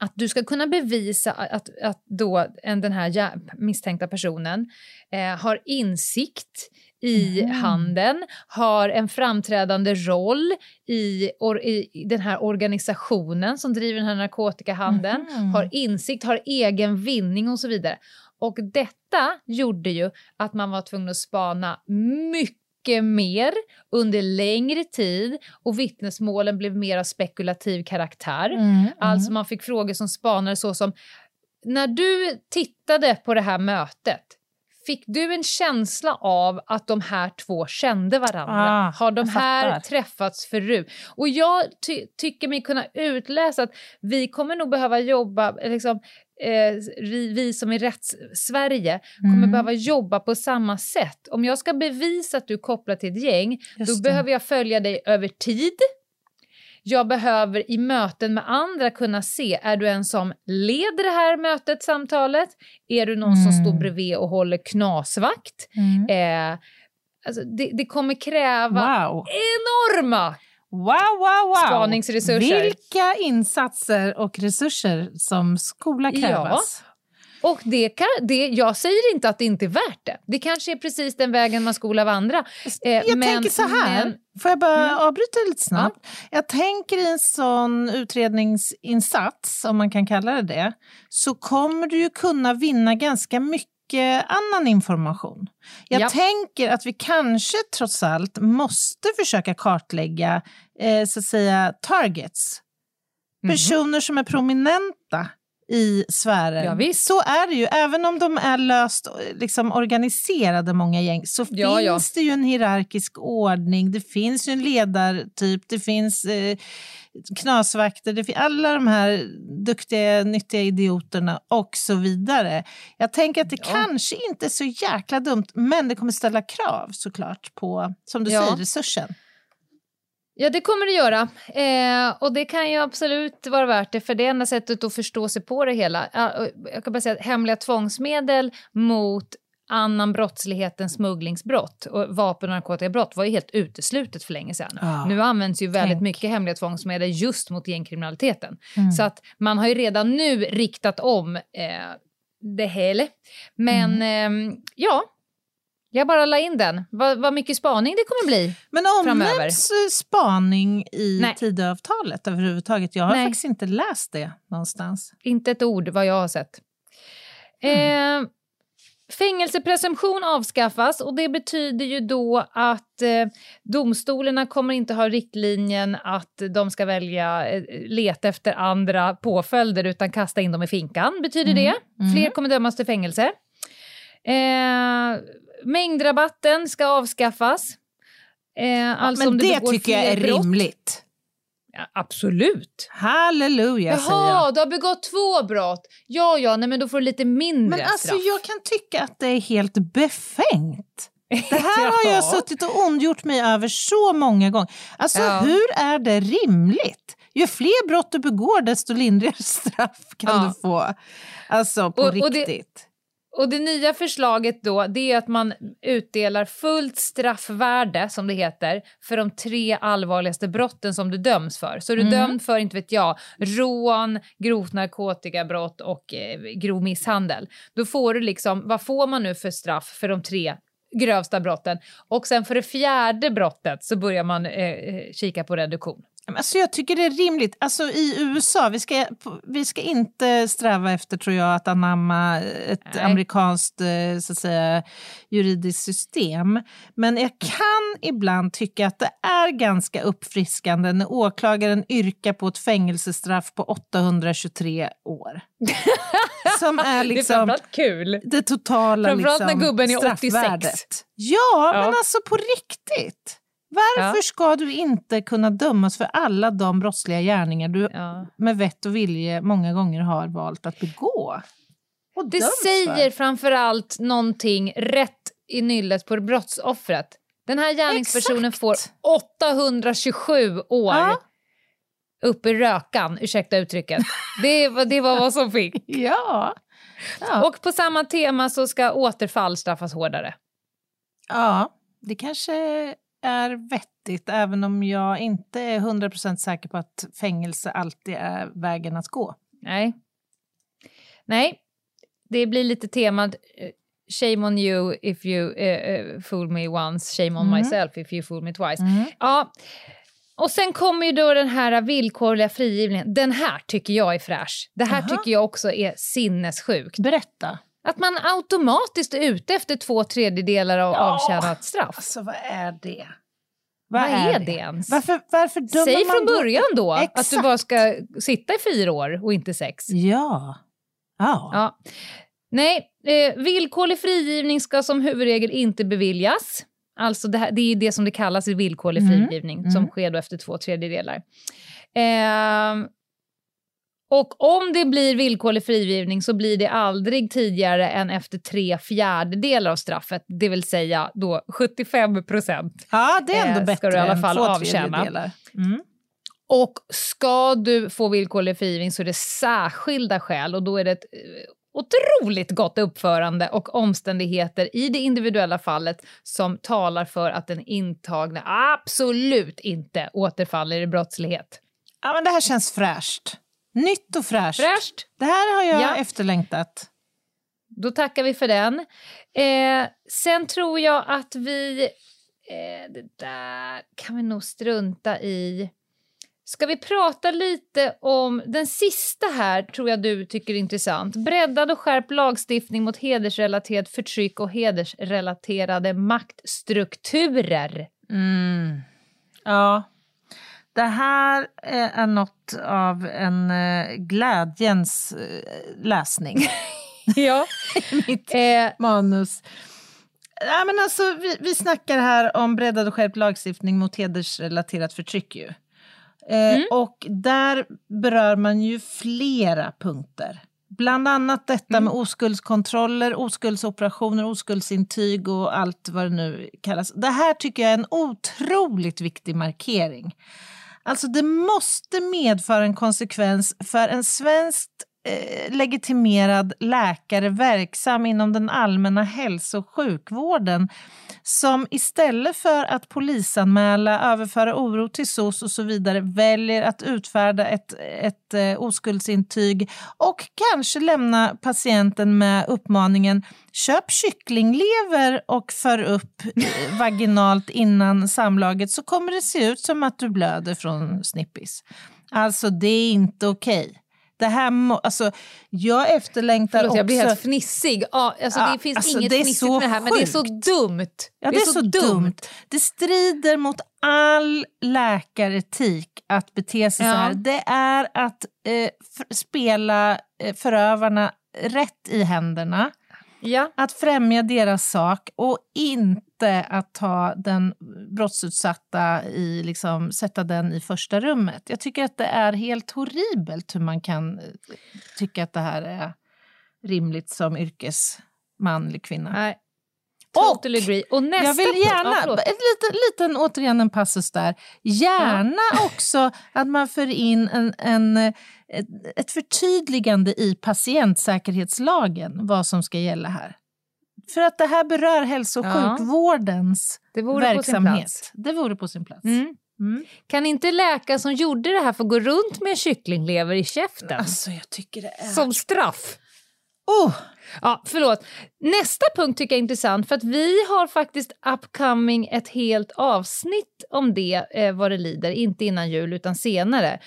att du ska kunna bevisa att, att då en, den här misstänkta personen eh, har insikt i Mhm. handeln, har en framträdande roll i, or, i den här organisationen som driver den här narkotikahandeln, Mhm. har insikt, har egen vinning och så vidare. Och detta gjorde ju att man var tvungen att spana mycket mer under längre tid och vittnesmålen blev mer av spekulativ karaktär. Mm, Alltså man fick frågor som spanare så som när du tittade på det här mötet Fick du en känsla av att de här två kände varandra? Ah, Har de här träffats förut? Och jag ty- tycker mig kunna utläsa att vi kommer nog behöva jobba, liksom, eh, vi, vi som är rätts-Sverige kommer Mm. behöva jobba på samma sätt. Om jag ska bevisa att du är kopplad till ett gäng, Just då det. behöver jag följa dig över tid. Jag behöver i möten med andra kunna se, är du en som leder det här mötet, samtalet? Är du någon som Mm. står bredvid och håller knasvakt? Mm. Eh, alltså det, det kommer kräva Wow. enorma Wow, wow, wow! Spaningsresurser. Vilka insatser och resurser som skola Ja. krävas. Och det kan, det, jag säger inte att det inte är värt det. Det kanske är precis den vägen man skola vandra. Eh, Jag men- tänker så här, men- får jag bara Mm. avbryta lite snabbt? Jag tänker i en sån utredningsinsats, om man kan kalla det det, så kommer du ju kunna vinna ganska mycket annan information. Jag Ja. tänker att vi kanske trots allt måste försöka kartlägga eh, så att säga targets. Mhm. Personer som är prominenta i sfären. Ja, visst. Så är det ju. Även om de är löst liksom, organiserade, många gäng, så Ja, finns ja. det ju en hierarkisk ordning. Det finns ju en ledartyp, det finns eh, knasvakter, det finns alla de här duktiga, nyttiga idioterna och så vidare. Jag tänker att det Ja. kanske inte är så jäkla dumt, men det kommer ställa krav såklart på, som du säger, resursen. Ja, det kommer det göra. Eh, och det kan ju absolut vara värt det, för det är enda sättet att förstå sig på det hela. Jag kan bara säga att hemliga tvångsmedel mot annan brottslighet än smugglingsbrott och vapen och narkotikabrott var ju helt uteslutet för länge sedan. Ja. Nu används ju väldigt Tänk. mycket hemliga tvångsmedel just mot gängkriminaliteten. Mm. Så att man har ju redan nu riktat om eh, det hela. Men Mm. ehm, ja, jag bara la in den. Vad, vad mycket spaning det kommer bli. Men omnämns eh, spaning i Nej. Tidöavtalet överhuvudtaget? Jag har Nej. faktiskt inte läst det någonstans. Inte ett ord vad jag har sett. Mm. Eh, fängelsepresumtion avskaffas och det betyder ju då att eh, domstolarna kommer inte ha riktlinjen att de ska välja eh, leta efter andra påföljder utan kasta in dem i finkan. Betyder Mm. det. Fler kommer dömas till fängelse. Eh, mängdrabatten ska avskaffas. Eh, alltså om Men det tycker jag är brott. rimligt. Ja, absolut. Halleluja säger jag. Jaha, du har begått två brott. Ja, ja, nej, men då får du lite mindre Men alltså straff. jag kan tycka att det är helt befängt. Det här har jag Ja. suttit och ondgjort mig över så många gånger. Alltså Ja. hur är det rimligt? Ju fler brott du begår desto lindrigare straff kan Ja. du få. Alltså på Och- och det- riktigt. Och det nya förslaget då, det är att man utdelar fullt straffvärde, som det heter, för de tre allvarligaste brotten som du döms för. Så är du Mm. dömd för, inte vet jag, rån, grovt narkotikabrott och eh, grov misshandel. Då får du liksom, vad får man nu för straff för de tre grövsta brotten? Och sen för det fjärde brottet så börjar man eh, eh, kika på reduktion. Alltså jag tycker det är rimligt. Alltså i USA, vi ska, vi ska inte sträva efter tror jag att anamma ett Nej. amerikanskt eh, så att säga, juridiskt system. Men jag kan ibland tycka att det är ganska uppfriskande när åklagaren yrkar på ett fängelsestraff på 823 år. Som är det är liksom framförallt kul. det totala Framförallt liksom, när gubben är 86. straffvärdet. Ja, Ja. men alltså på riktigt. Varför Ja. ska du inte kunna dömas för alla de brottsliga gärningar du Ja. med vett och vilje många gånger har valt att begå? Och Det säger för? framförallt någonting rätt i nyllet på brottsoffret. Den här gärningspersonen Exakt. får 827 år Ja. upp i rökan, ursäkta uttrycket. Det var, det var vad som fick. Ja. Ja. Och på samma tema så ska återfall straffas hårdare. ja, det kanske är vettigt även om jag inte är 100% säker på att fängelse alltid är vägen att gå. Nej. Nej, det blir lite temat eh, shame on you if you eh, fool me once, shame on Mm. myself if you fool me twice. Ja, och sen kommer ju då den här villkorliga frigivningen. Den här tycker jag är fräsch. Det här Aha. tycker jag också är sinnessjukt. Berätta. Att man automatiskt är ute efter två tredjedelar av Ja. avtjänat straff. Alltså vad är det? Vad är det ens? Varför, varför dömer Säg man från då- början då att du bara ska sitta i fyra år och inte sex. Ja. Ja. Ja. Nej, eh, villkorlig frigivning ska som huvudregel inte beviljas. Alltså det, här, det är det som det kallas i villkorlig Mm, frigivning som mm. sker då efter två tredjedelar. Ehm, och om det blir villkorlig frigivning så blir det aldrig tidigare än efter tre fjärdedelar av straffet, det vill säga då 75 procent. ja, det är ändå Eh, bättre ska du i alla fall än två avtjäna. Mm. Och ska du få villkorlig frigivning så är det särskilda skäl och då är det ett eh, otroligt gott uppförande och omständigheter i det individuella fallet som talar för att den intagne absolut inte återfaller i brottslighet. Ja, men det här känns fräscht. Nytt och fräscht. Fräscht! Det här har jag Ja. efterlängtat. Då tackar vi för den. Eh, sen tror jag att vi... Eh, det där kan vi nog strunta i. Ska vi prata lite om den sista här, tror jag du tycker är intressant. Breddad och skärpt lagstiftning mot hedersrelaterat förtryck och hedersrelaterade maktstrukturer. Mm. Ja. Det här eh, är något av en eh, glädjens eh, läsning. Ja. Mitt eh, manus. Ja, men alltså, vi, vi snackar här om breddad och skärpt lagstiftning mot hedersrelaterat förtryck. Ju. Eh, Och där berör man ju flera punkter. Bland annat detta med oskuldskontroller, oskuldsoperationer, oskuldsintyg och allt vad det nu kallas. Det här tycker jag är en otroligt viktig markering. Alltså det måste medföra en konsekvens för en svenskt eh, legitimerad läkare verksam inom den allmänna hälso och sjukvården som istället för att polisanmäla, överföra oro till SOS och så vidare väljer att utfärda ett, ett eh, oskuldsintyg och kanske lämna patienten med uppmaningen köp kycklinglever och för upp eh, vaginalt innan samlaget så kommer det se ut som att du blöder från snippis. Alltså det är inte okej. Okay. Det här må, alltså, jag efterlängtar Förlåt, också... jag blir helt fnissig. Ja, alltså, Ja, det finns alltså, inget det är fnissigt med det här, men det är så dumt. Ja, det, är så dumt. Det strider mot all läkaretik att bete sig Ja. så här. Det är att eh, spela eh, förövarna rätt i händerna, Ja. att främja deras sak och inte att ta den brottsutsatta i, liksom, sätta den i första rummet. Jag tycker att det är helt horribelt hur man kan eh, tycka att det här är rimligt som yrkesman eller kvinna. Nej. Och Totally agree. Och nästa jag vill ja, gärna, förlåt. ett liten, liten, återigen en passus där, gärna också att man för in en, en, ett, förtydligande i patientsäkerhetslagen vad som ska gälla här. För att det här berör hälso och Ja. sjukvårdens Det verksamhet. Det vore på sin plats. Mm. Mm. Kan inte läkaren som gjorde det här få gå runt med en kycklinglever i käften? Alltså jag tycker det är... Som straff? Oh, Ja, förlåt. Nästa punkt tycker jag är intressant för att vi har faktiskt upcoming ett helt avsnitt om det eh, vad det lider, inte innan jul utan senare.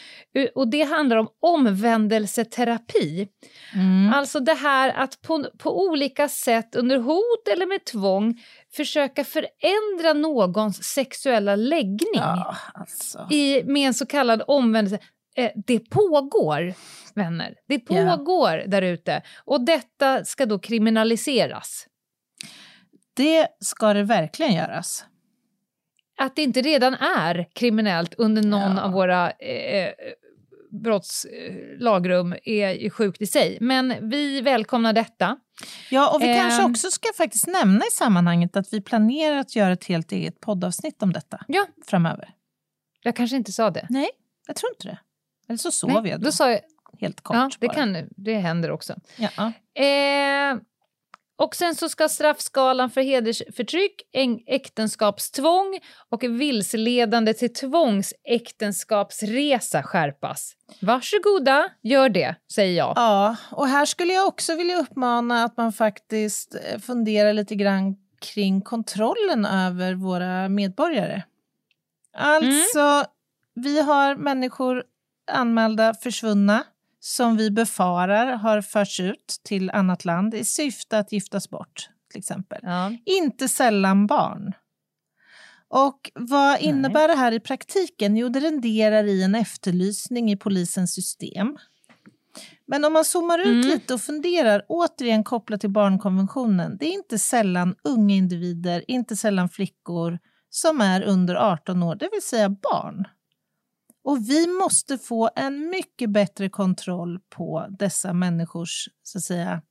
Och det handlar om omvändelseterapi. mm. Alltså det här att på, på olika sätt under hot eller med tvång försöka förändra någons sexuella läggning ja, alltså. i, med en så kallad omvändelse. Eh, det pågår, vänner. Det pågår där ute. Och detta ska då kriminaliseras. Det ska det verkligen göras. Att det inte redan är kriminellt under någon Ja. av våra eh, brottslagrum är ju sjukt i sig. Men vi välkomnar detta. Ja, och vi kanske Ehm. också ska faktiskt nämna i sammanhanget att vi planerar att göra ett helt eget poddavsnitt om detta Ja. framöver. Jag kanske inte sa det. Nej, jag tror inte det. Eller så sov Nej, jag då, då sa jag, helt kort ja, det, bara. kan, det händer också. Ja. Eh, och sen så ska straffskalan för hedersförtryck, äktenskapstvång och vilseledande till tvångsäktenskapsresa skärpas. Varsågoda, gör det, säger jag. ja, och här skulle jag också vilja uppmana att man faktiskt eh, funderar lite grann kring kontrollen över våra medborgare. Alltså, vi har människor anmälda försvunna som vi befarar har förts ut till annat land i syfte att giftas bort, till exempel. Ja. Inte sällan barn. Och vad innebär det här i praktiken? Jo, det renderar i en efterlysning i polisens system. Men om man zoomar ut Mm. lite och funderar, återigen kopplat till barnkonventionen, det är inte sällan unga individer, inte sällan flickor som är under 18 år, det vill säga barn. Och vi måste få en mycket bättre kontroll på dessa människors så att säga,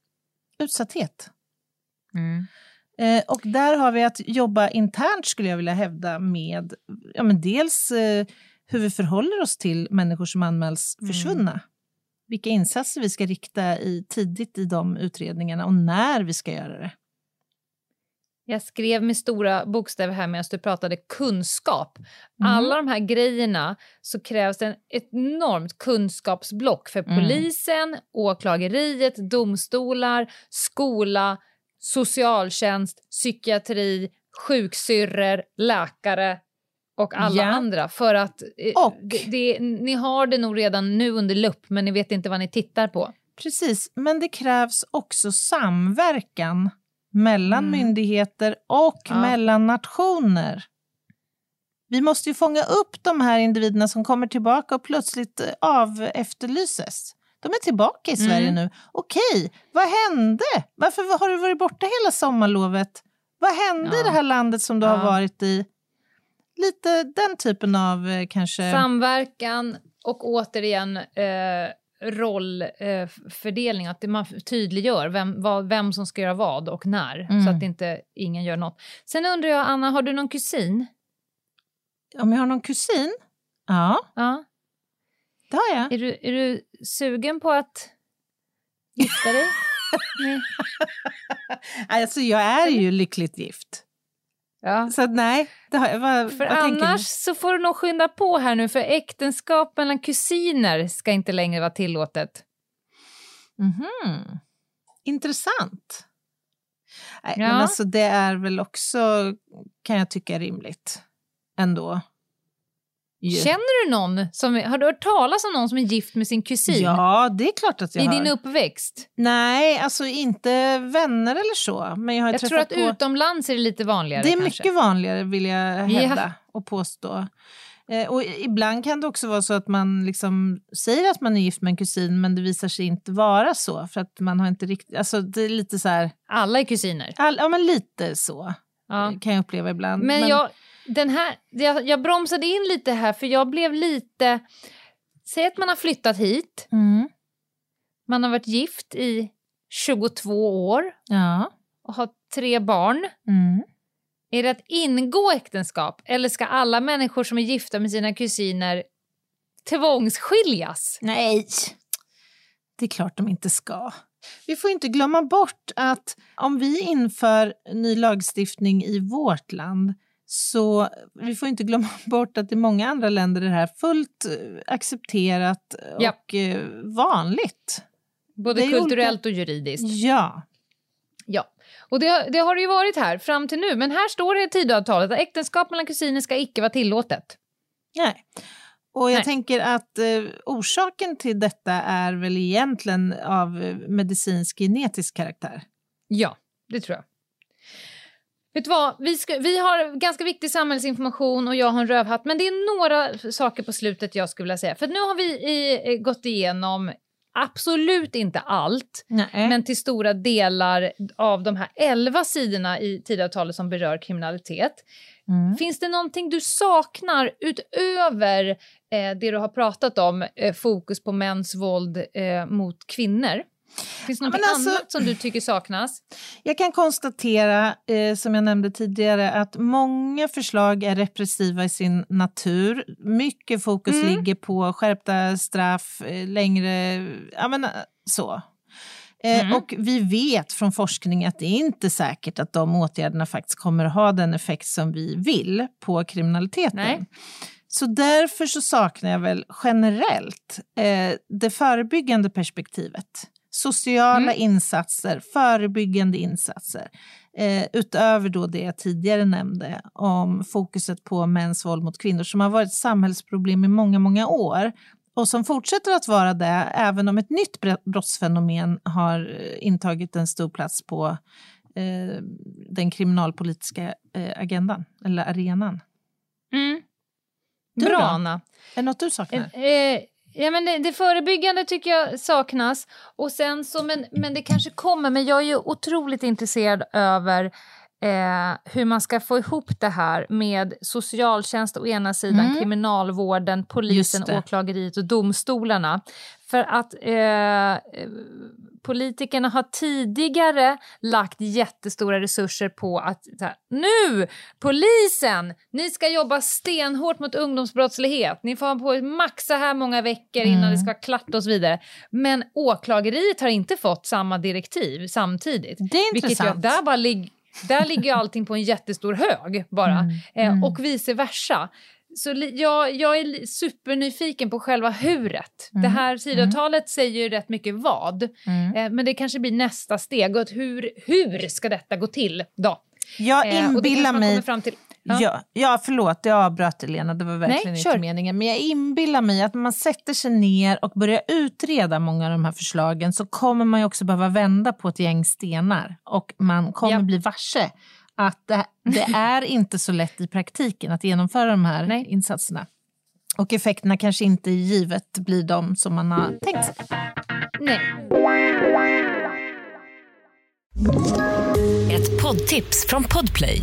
utsatthet. Mm. Eh, och där har vi att jobba internt skulle jag vilja hävda med ja, men dels eh, hur vi förhåller oss till människor som anmäls Mm. försvunna. Vilka insatser vi ska rikta i, tidigt i de utredningarna och när vi ska göra det. Jag skrev med stora bokstäver här medan du pratade kunskap. Mm. Alla de här grejerna så krävs det en ett enormt kunskapsblock för Mm. polisen, åklageriet, domstolar, skola, socialtjänst, psykiatri, sjuksyrror, läkare och alla Ja. andra. För att eh, Och- det, det, ni har det nog redan nu under lupp men ni vet inte vad ni tittar på. Precis, men det krävs också samverkan mellan Mm. myndigheter och Ja. mellan nationer. Vi måste ju fånga upp de här individerna som kommer tillbaka och plötsligt eh, av efterlyses. De är tillbaka i Sverige Mm. nu. Okej, vad hände? Varför har du varit borta hela sommarlovet? Vad hände i Ja. det här landet som du har Ja. varit i? Lite den typen av eh, kanske... Samverkan och återigen eh, rollfördelning, att det man tydliggör vem, vad, vem som ska göra vad och när, Mm. så att inte ingen gör något. Sen undrar jag, Anna, har du någon kusin? Om jag har någon kusin? Ja, Ja. det har jag. Är, du, är du sugen på att gifta dig? Nej. Alltså, jag är ju lyckligt gift. Ja. Så nej, har. Vad, För vad annars så får du nog skynda på här nu, för äktenskap mellan kusiner ska inte längre vara tillåtet. Mhm. Intressant. Nej, Ja. Men alltså det är väl också, kan jag tycka, rimligt ändå. Känner du någon som, har du hört talas om någon som är gift med sin kusin? Ja, det är klart att jag I har. din uppväxt? Nej, alltså inte vänner eller så. Men jag har Jag tror att på... utomlands är det lite vanligare. Det är kanske. mycket vanligare vill jag Ja. hävda och påstå. Eh, och ibland kan det också vara så att man liksom säger att man är gift med en kusin men det visar sig inte vara så för att man har inte riktigt, alltså det är lite så här, Alla är kusiner. all, ja men lite så Ja. kan jag uppleva ibland. Men, jag, den här, jag, jag bromsade in lite här för jag blev lite... Säg att man har flyttat hit, Mm, man har varit gift i 22 år ja. och har tre barn. Mm. Är det att ingå äktenskap eller ska alla människor som är gifta med sina kusiner tvångsskiljas? Nej, det är klart de inte ska. Vi får inte glömma bort att om vi inför ny lagstiftning i vårt land så vi får inte glömma bort att i många andra länder är det här fullt eh, accepterat Ja. och eh, vanligt. Både kulturellt och juridiskt. Ja. Ja, och det, det har det ju varit här fram till nu. Men här står det i Tidöavtalet att äktenskap mellan kusiner ska icke vara tillåtet. Nej. Och jag Nej. tänker att eh, orsaken till detta är väl egentligen av eh, medicinsk genetisk karaktär. Ja, det tror jag. Vet du vad, vi, ska, vi har ganska viktig samhällsinformation och jag har en rövhatt. Men det är några saker på slutet jag skulle vilja säga. För nu har vi i, eh, gått igenom absolut inte allt. Nej. Men till stora delar av de här elva sidorna i Tidöavtalet som berör kriminalitet. Mm. Finns det någonting du saknar utöver eh, det du har pratat om, eh, fokus på mäns våld eh, mot kvinnor? Finns det Ja, något men alltså- annat som du tycker saknas? Jag kan konstatera, eh, som jag nämnde tidigare, att många förslag är repressiva i sin natur. Mycket fokus Mm. ligger på skärpta straff, eh, längre... Ja, men, eh, så. Eh, Mm. Och vi vet från forskning att det är inte säkert att de åtgärderna faktiskt kommer att ha den effekt som vi vill på kriminaliteten. Nej. Så därför så saknar jag väl generellt eh, det förebyggande perspektivet. Sociala Mm. insatser, förebyggande insatser. Eh, utöver då det jag tidigare nämnde om fokuset på mäns våld mot kvinnor som har varit ett samhällsproblem i många, många år och som fortsätter att vara det även om ett nytt br- brottsfenomen har eh, intagit en stor plats på eh, den kriminalpolitiska eh, agendan eller arenan. Mm. Du Bra? Anna. Är det något du saknar? Eh, eh, ja, men det, det förebyggande tycker jag saknas. Och sen så, men, men det kanske kommer. Men jag är ju otroligt intresserad över eh, hur man ska få ihop det här med socialtjänst å ena sidan, Mm. kriminalvården, polisen, åklageriet och domstolarna. För att eh, politikerna har tidigare lagt jättestora resurser på att här, nu, polisen, ni ska jobba stenhårt mot ungdomsbrottslighet. Ni får ha på max så här många veckor innan Mm. det ska vara klart och så vidare. Men åklageriet har inte fått samma direktiv samtidigt. Det är Vilket gör intressant. där, bara lig- där ligger ju allting på en jättestor hög bara. Mm, Eh, mm. Och vice versa. Så jag, jag är supernyfiken på själva huret. Det Mm, här Tidöavtalet säger ju rätt mycket vad. Mm. Eh, men det kanske blir nästa steg. Och hur, hur ska detta gå till då? Jag Eh, det inbillar man mig... kommer fram till. Ja. Ja. Ja, förlåt, jag avbröt dig, Lena. Det var verkligen Nej, inte kör. meningen. Men jag inbillar mig att när man sätter sig ner och börjar utreda många av de här förslagen så kommer man ju också behöva vända på ett gäng stenar. Och man kommer Ja. bli varse att det, det är inte så lätt i praktiken att genomföra de här Nej. insatserna. Och effekterna kanske inte givet blir de som man har tänkt sig. Nej. Ett poddtips från Podplay.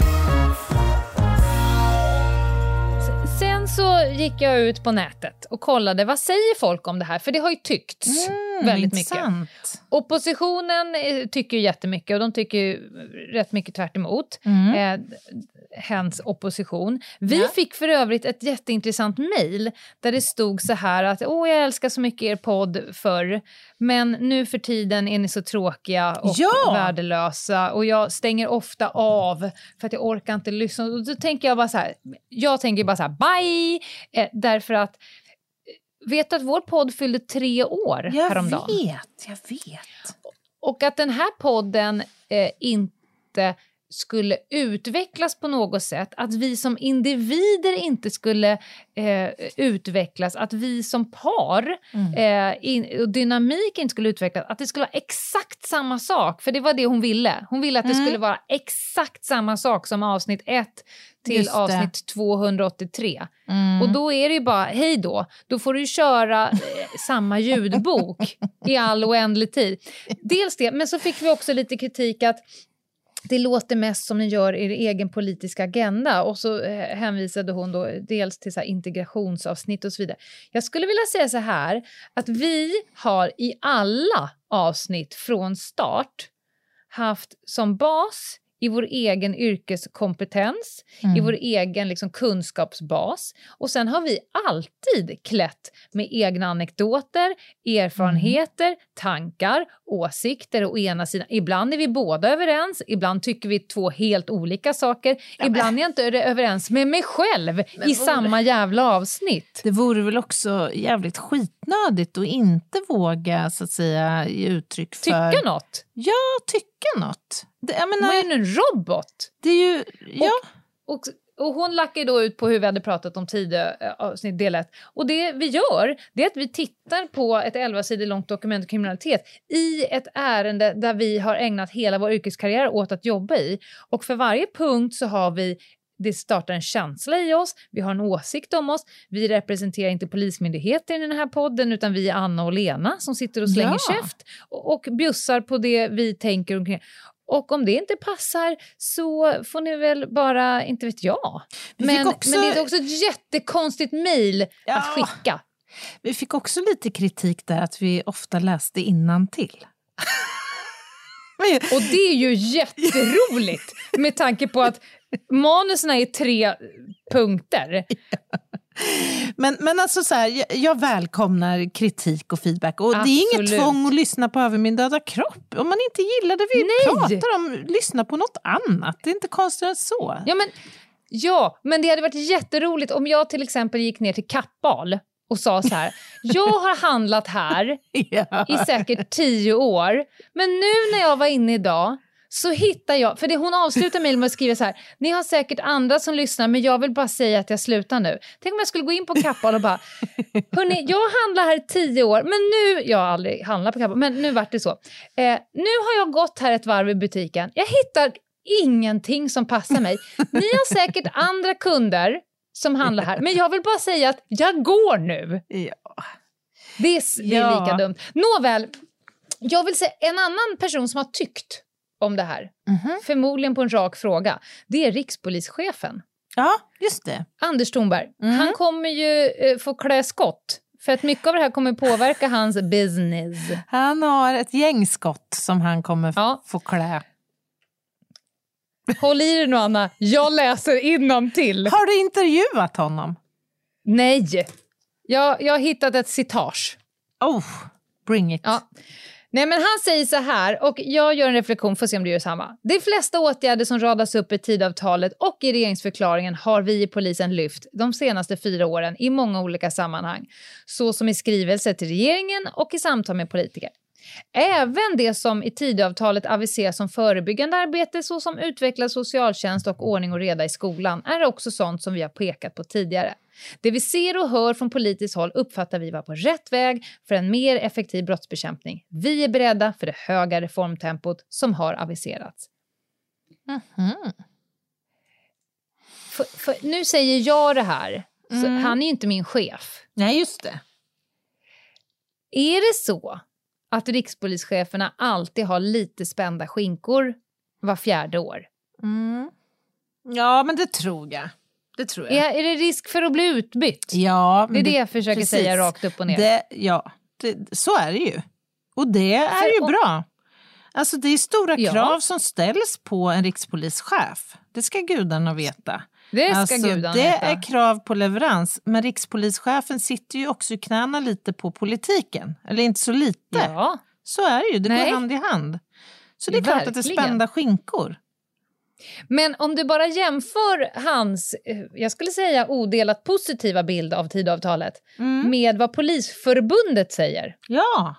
Så gick jag ut på nätet och kollade vad säger folk om det här, för det har ju tyckts väldigt mycket. intressant. Oppositionen eh, tycker ju jättemycket och de tycker ju rätt mycket tvärt emot Mm. eh, hens opposition. Vi Ja. fick för övrigt ett jätteintressant mejl där det stod så här att åh jag älskar så mycket er podd förr men nu för tiden är ni så tråkiga och Ja! värdelösa och jag stänger ofta av för att jag orkar inte lyssna. Och då tänker jag bara så här, jag tänker bara så här bye eh, därför att Vet du att vår podd fyllde tre år Jag häromdagen? vet, jag vet. Och att den här podden eh, inte skulle utvecklas på något sätt, att vi som individer inte skulle eh, utvecklas, att vi som par eh, in, och dynamik inte skulle utvecklas, att det skulle vara exakt samma sak, för det var det hon ville. Hon ville att det skulle vara exakt samma sak som avsnitt 1 till avsnitt 283. Mm. Och då är det ju bara, hej då, då får du köra eh, samma ljudbok i all oändlig tid. Dels det, men så fick vi också lite kritik att det låter mest som ni gör er egen politiska agenda. Och så eh, hänvisade hon då dels till så här integrationsavsnitt och så vidare. Jag skulle vilja säga så här, att vi har i alla avsnitt från start haft som bas i vår egen yrkeskompetens, i vår egen liksom, kunskapsbas. Och sen har vi alltid klätt med egna anekdoter, erfarenheter, tankar, åsikter å ena sidan. Ibland är vi båda överens, ibland tycker vi två helt olika saker. ibland är jag inte överens med mig själv i samma jävla avsnitt. Det vore väl också jävligt skitnödigt att inte våga så att säga ge uttryck för... Tycka något. Ja, tycka något. Det, jag menar, är ju en robot. det är ju... Ja. Och, och hon lackar då ut på hur vi hade pratat om tidigare eh, avsnitt del ett. Och det vi gör, det är att vi tittar på ett 11 sidor långt dokument om kriminalitet i ett ärende där vi har ägnat hela vår yrkeskarriär åt att jobba i. Och för varje punkt så har vi det startar en känsla i oss, vi har en åsikt om oss. Vi representerar inte Polismyndigheten i den här podden utan vi är Anna och Lena som sitter och slänger Ja. käft och, och bjussar på det vi tänker omkring. Och om det inte passar så får ni väl bara, inte vet jag. Men, också- men det är också ett jättekonstigt mejl Ja. att skicka. Vi fick också lite kritik där att vi ofta läste innantill. Och det är ju jätteroligt med tanke på att manusen är tre punkter. Men, men alltså så här, jag, välkomnar kritik och feedback. Och det är inget Absolut. tvång att lyssna på Över min döda kropp. Om man inte gillar det vi Nej. pratar om, lyssna på något annat. Det är inte konstigt än så. Ja men, ja, men det hade varit jätteroligt om jag till exempel gick ner till Kappahl och sa så här. Jag har handlat här Ja. i säkert tio år. Men nu när jag var inne idag så hittar jag, för det hon avslutar mejlet med att skriva så här, ni har säkert andra som lyssnar men jag vill bara säga att jag slutar nu. Tänk om jag skulle gå in på Kappahl och bara, hörni, jag handlar här i tio år men nu, jag har aldrig handlat på Kappahl, men nu vart det så. Eh, nu har jag gått här ett varv i butiken, jag hittar ingenting som passar mig. Ni har säkert andra kunder som handlar här, men jag vill bara säga att jag går nu. Ja. Det är, det är Ja. lika dumt. Nåväl, jag vill säga en annan person som har tyckt om det här, Mhm. förmodligen på en rak fråga, det är rikspolischefen. ja, just det. Anders Thornberg. Mm. Han kommer ju eh, få klä skott. För att mycket av det här kommer påverka hans business. Han har ett gäng skott som han kommer f- Ja. få klä. Håll i dig nu Anna, jag läser till. Har du intervjuat honom? Nej, jag, jag har hittat ett citage. Oh, bring it. Ja. Nej, men han säger så här, och jag gör en reflektion får se om du gör samma. De flesta åtgärder som radas upp i tidavtalet och i regeringsförklaringen har vi i polisen lyft de senaste fyra åren i många olika sammanhang. Så som i skrivelser till regeringen och i samtal med politiker. Även det som i tidavtalet aviseras som förebyggande arbete såsom utvecklad socialtjänst och ordning och reda i skolan är också sånt som vi har pekat på tidigare. Det vi ser och hör från politiskt håll uppfattar vi vara på rätt väg för en mer effektiv brottsbekämpning. Vi är beredda för det höga reformtempot som har aviserats. Mhm. För, för, nu säger jag det här, Mm. han är ju inte min chef. Nej, just det. Är det så att rikspolischeferna alltid har lite spända skinkor var fjärde år? Mm. Ja, men det tror jag. Det tror jag. Är, är det risk för att bli utbytt? Ja, Det är det jag försöker precis. säga rakt upp och ner. Det, ja, det, så är det ju. Och det är För ju bra. Alltså det är stora Ja. krav som ställs på en rikspolischef. Det ska gudarna veta. Det ska alltså, gudarna det veta. är krav på leverans. Men rikspolischefen sitter ju också i knäna lite på politiken. Eller inte så lite. Ja. Så är det ju, det Nej. går hand i hand. Så det är klart att det är Verkligen. spända skinkor. Men om du bara jämför hans, eh, jag skulle säga odelat positiva bild av Tidöavtalet Mm. med vad Polisförbundet säger. Ja,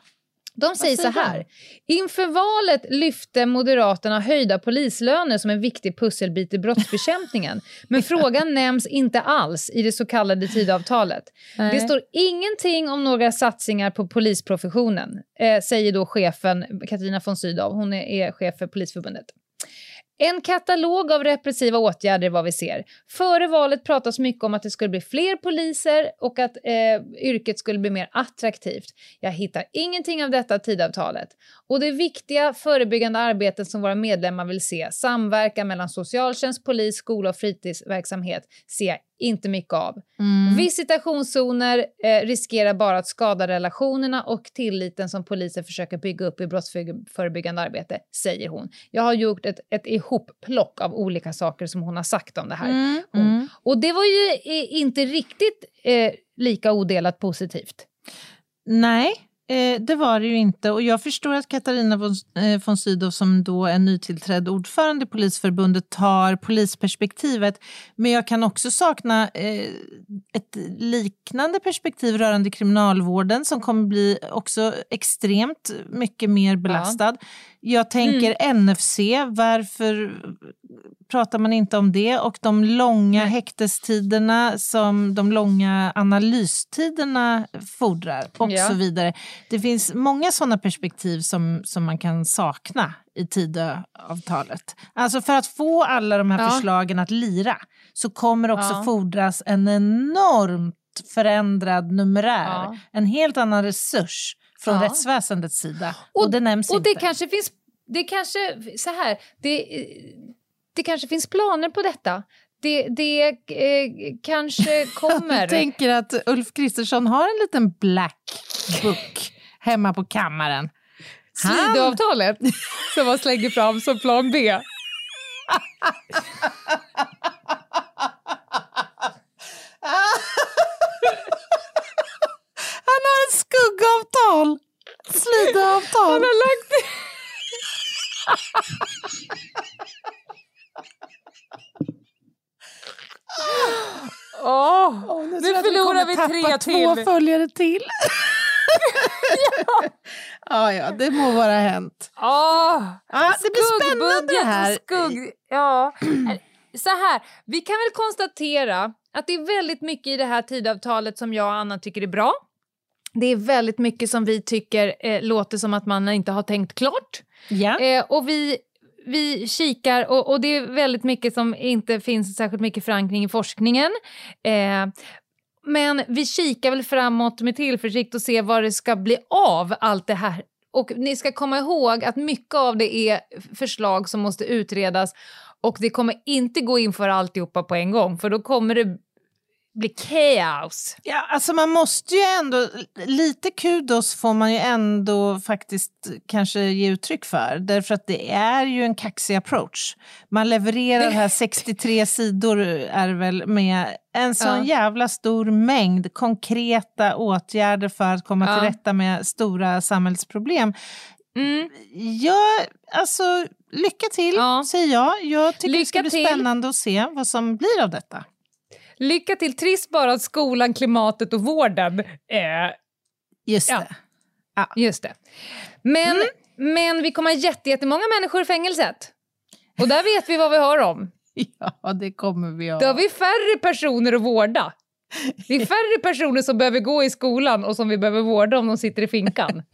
De säger så säger de? här. Inför valet lyfte Moderaterna höjda polislöner som en viktig pusselbit i brottsbekämpningen. Men frågan nämns inte alls i det så kallade Tidöavtalet. Nej. Det står ingenting om några satsningar på polisprofessionen, eh, säger då chefen Katarina von Sydow. Hon är, är chef för Polisförbundet. En katalog av repressiva åtgärder är vad vi ser. Före valet pratas mycket om att det skulle bli fler poliser och att eh, yrket skulle bli mer attraktivt. Jag hittar ingenting av detta i Tidöavtalet. Och det viktiga förebyggande arbetet som våra medlemmar vill se, samverkan mellan socialtjänst, polis, skola och fritidsverksamhet, ser jag inte mycket av. Visitationszoner eh, riskerar bara att skada relationerna och tilliten som polisen försöker bygga upp i brottsförebyggande arbete, säger hon. Jag har gjort ett, ett ihopplock av olika saker som hon har sagt om det här. Mm, mm. Och det var ju eh, inte riktigt eh, lika odelat positivt. Nej, eh, det var det ju inte. Och jag förstår att Katarina von, eh, von Sydow som då är nytillträdd ordförande i Polisförbundet tar polisperspektivet. Men jag kan också sakna eh, ett liknande perspektiv rörande kriminalvården som kommer bli också extremt mycket mer belastad. Jag tänker NFC, varför pratar man inte om det? Och de långa häktestiderna som de långa analystiderna fordrar och Ja. så vidare. Det finns många sådana perspektiv som, som man kan sakna i Tidöavtalet. Alltså för att få alla de här Ja. förslagen att lira så kommer också Ja. fordras en enormt förändrad numerär, Ja. en helt annan resurs från Ja. rättsväsendets sida. Och, Och- det nämns Och inte. det kanske finns, det kanske, så här, det, det kanske finns planer på detta. Det, det eh, kanske kommer. Jag tänker att Ulf Kristersson har en liten black book hemma på kammaren. Tidöavtalet som man slänger fram som plan B. Han har ett skuggavtal! Slidoavtal. Han har lagt Åh, nu nu att förlorar vi tappa tre två till. följare till. ja. ja, det må vara hänt. Åh, Ja, det blir spännande skuggbudget här. Skugg, ja. Så här, vi kan väl konstatera att det är väldigt mycket i det här tidavtalet som jag och Anna tycker är bra. Det är väldigt mycket som vi tycker eh, låter som att man inte har tänkt klart. Ja. Eh, och vi, vi kikar, och, och det är väldigt mycket som inte finns särskilt mycket förankring i forskningen. Eh, men vi kikar väl framåt med tillförsikt och ser vad det ska bli av allt det här. Och ni ska komma ihåg att mycket av det är förslag som måste utredas och det kommer inte gå in för alltihopa på en gång för då kommer det bli kaos. Ja, alltså man måste ju ändå, lite kudos får man ju ändå faktiskt kanske ge uttryck för. Därför att det är ju en kaxig approach. Man levererar här 63 sidor är väl med en sån Ja. jävla stor mängd konkreta åtgärder för att komma Ja. till rätta med stora samhällsproblem. Mm. Ja, alltså lycka till Ja. säger jag. Jag tycker det ska Lycka bli till. spännande att se vad som blir av detta. Lycka till, trist bara att skolan, klimatet och vården eh, Just Ja. det. Just det. Men, men vi kommer ha jätte, jättemånga människor i fängelset. Och där vet vi vad vi har om. Ja, det kommer vi Då har ha. vi färre personer att vårda. Det är färre personer som behöver gå i skolan och som vi behöver vårda om de sitter i finkan.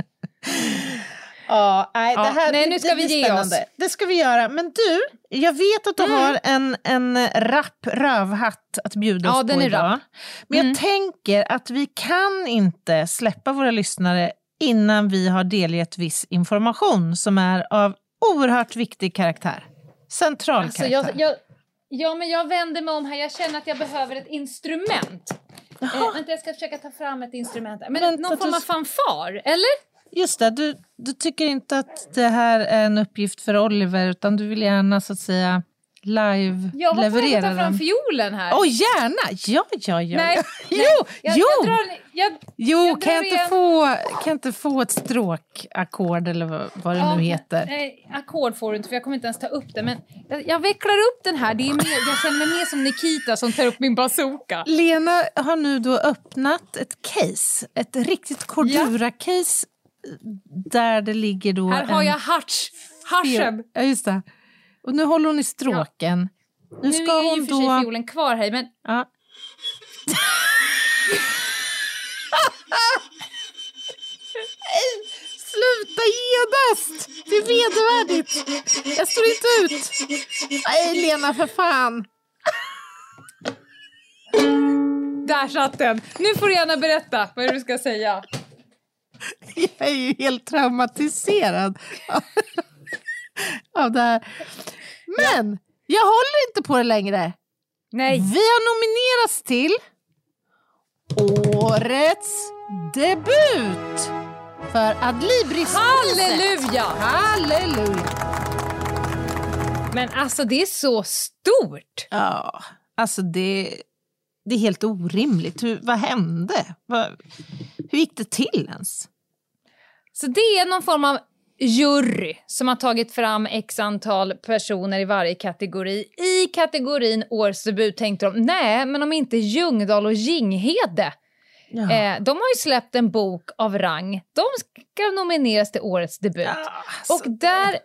Ja, nej, Ja, det här, nej, det- nu ska det vi ge spännande. oss. Det ska vi göra. Men du, jag vet att du Mm. har en, en rapp rövhatt att bjuda Ja, oss den på är idag. rapp. Mm. Men jag tänker att vi kan inte släppa våra lyssnare innan vi har delgett viss information som är av oerhört viktig karaktär. Central Alltså, karaktär. jag, jag, ja, men jag vänder mig om här. Jag känner att jag behöver ett instrument. Eh, vänta, jag ska försöka ta fram ett instrument. Men Vänta, någon form av fanfar, eller? Just det, du, du tycker inte att det här är en uppgift för Oliver utan du vill gärna så att säga live Jag var på väg att ta fram den. fiolen här. Åh, gärna! Ja, ja, ja. Nej, Jo, jag, jo! Jag drar, jag, Jo, Jag kan jag, inte igen. få, kan jag inte få ett stråkackord eller vad, vad det Ja, nu heter? Nej, ackord får du inte för jag kommer inte ens ta upp det. Men jag, jag vecklar upp den här. Det är mer, jag känner mig mer som Nikita som tar upp min bazooka. Lena har nu då öppnat ett case, ett riktigt Cordura-case där det ligger då Här har en jag harts, harsen. Ja, just det. Och nu håller hon i stråken. Nu Nu ska är ju hon för sig då... fiolen kvar här, men Ja. Sluta genast! Det är vedervärdigt. Jag står inte ut. Nej, Lena, för fan. där satt den. Nu får du gärna berätta vad du ska säga. Jag är ju helt traumatiserad av- det här. Men jag håller inte på det längre. Nej. Vi har nominerats till Årets debut för Adlibris Halleluja! Halleluja! Men alltså det är så stort. Ja, alltså det, det är helt orimligt. Hur, vad hände? Vad, hur gick det till ens? Så det är någon form av jury som har tagit fram x antal personer i varje kategori. I kategorin årets debut tänkte de, nej men om inte Ljungdahl och Ginghede Ja. Eh, de har ju släppt en bok av rang. De ska nomineras till årets debut. alltså, och där...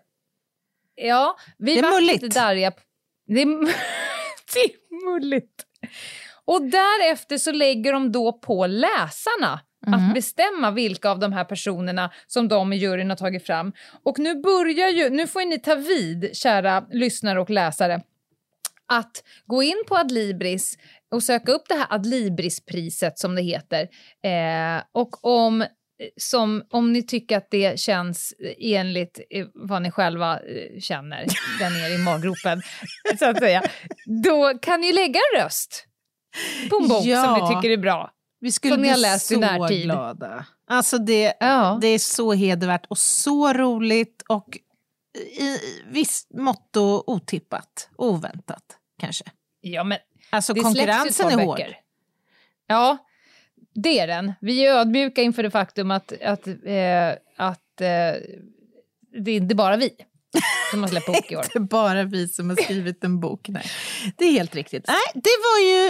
Ja, vi Det är var mulligt. lite darriga. p- Det är, det är mulligt. Och därefter så lägger de då på läsarna Mhm. att bestämma vilka av de här personerna som de i juryn har tagit fram. Och nu börjar ju, nu får ni ta vid, kära lyssnare och läsare, att gå in på Adlibris och söka upp det här Adlibrispriset som det heter. Eh, och om, som, om ni tycker att det känns enligt eh, vad ni själva eh, känner där nere i maggropen, så att säga, då kan ni lägga en röst på en bok som Ja. ni tycker är bra. Vi skulle som bli läst i närtid. glada. Alltså det, Ja. det är så hedervärt och så roligt och i visst mått otippat, oväntat kanske. Ja, men Alltså det konkurrensen är hård. böcker. Ja, det är den. Vi är ödmjuka inför det faktum att, att, eh, att eh, det är inte bara vi som har släppt bok i år. Det är bara vi som har skrivit en bok. Nej, det är helt riktigt. Nej, det var ju